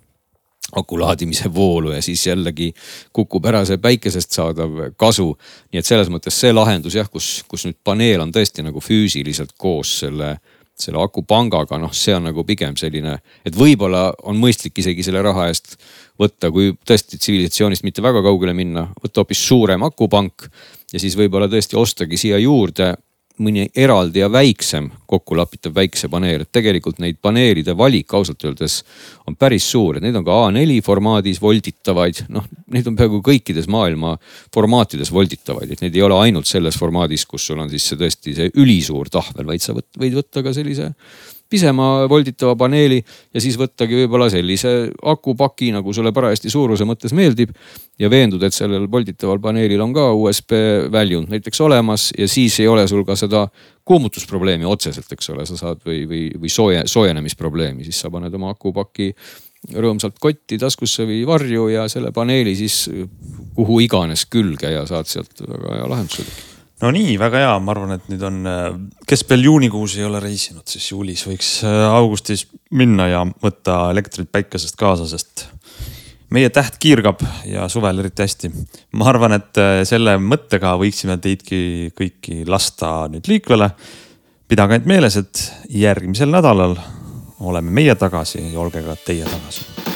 aku laadimise voolu ja siis jällegi kukub ära see päikesest saadav kasu. nii et selles mõttes see lahendus jah, kus, kus nüüd paneel on tõesti nagu füüsiliselt koos selle selle akupangaga, noh, see on nagu pigem selline, et võib-olla on mõistlik isegi selle raha eest võtta, kui tõesti tsivilisatsioonist mitte väga kaugele minna, võtta hoopis suurem akupank ja siis võib-olla tõesti ostagi siia juurde mõni eraldi ja väiksem kokkulapitav päikesepaneel, et tegelikult neid paneelide valik ausalt öeldes on päris suur, et neid on ka A4 formaadis volditavaid, noh, neid on peaaegu kõikides maailma formaatides volditavaid, et neid ei ole ainult selles formaadis, kus sul on siis see tõesti see ülisuur tahvel, vaid sa võt, võid võtta ka sellise pisema volditava paneeli ja siis võttagi võib-olla sellise akupaki, nagu sulle parajasti suuruse mõttes meeldib. ja veenduda, et sellel volditaval paneelil on ka USB väljund näiteks olemas ja siis ei ole sul ka seda kuumutusprobleemi otseselt, eks ole, sa saad või, või, või sooje, soojenemisprobleemi, siis sa paned oma akupaki rõõmsalt kotti taskusse või varju ja selle paneeli siis kuhu iganes külge ja saad sealt väga hea lahenduse no nii, väga hea, ma arvan, et nüüd on, kes veel juunikuus ei ole reisinud, siis juulis võiks äh, augustis minna ja võtta elektrit päikesest kaasa, sest meie täht kiirgab ja suvel eriti hästi. ma arvan, et äh, selle mõttega võiksime teidki kõiki lasta nüüd liikvele. pidage ainult meeles, et järgmisel nädalal oleme meie tagasi ja olge ka teie tagasi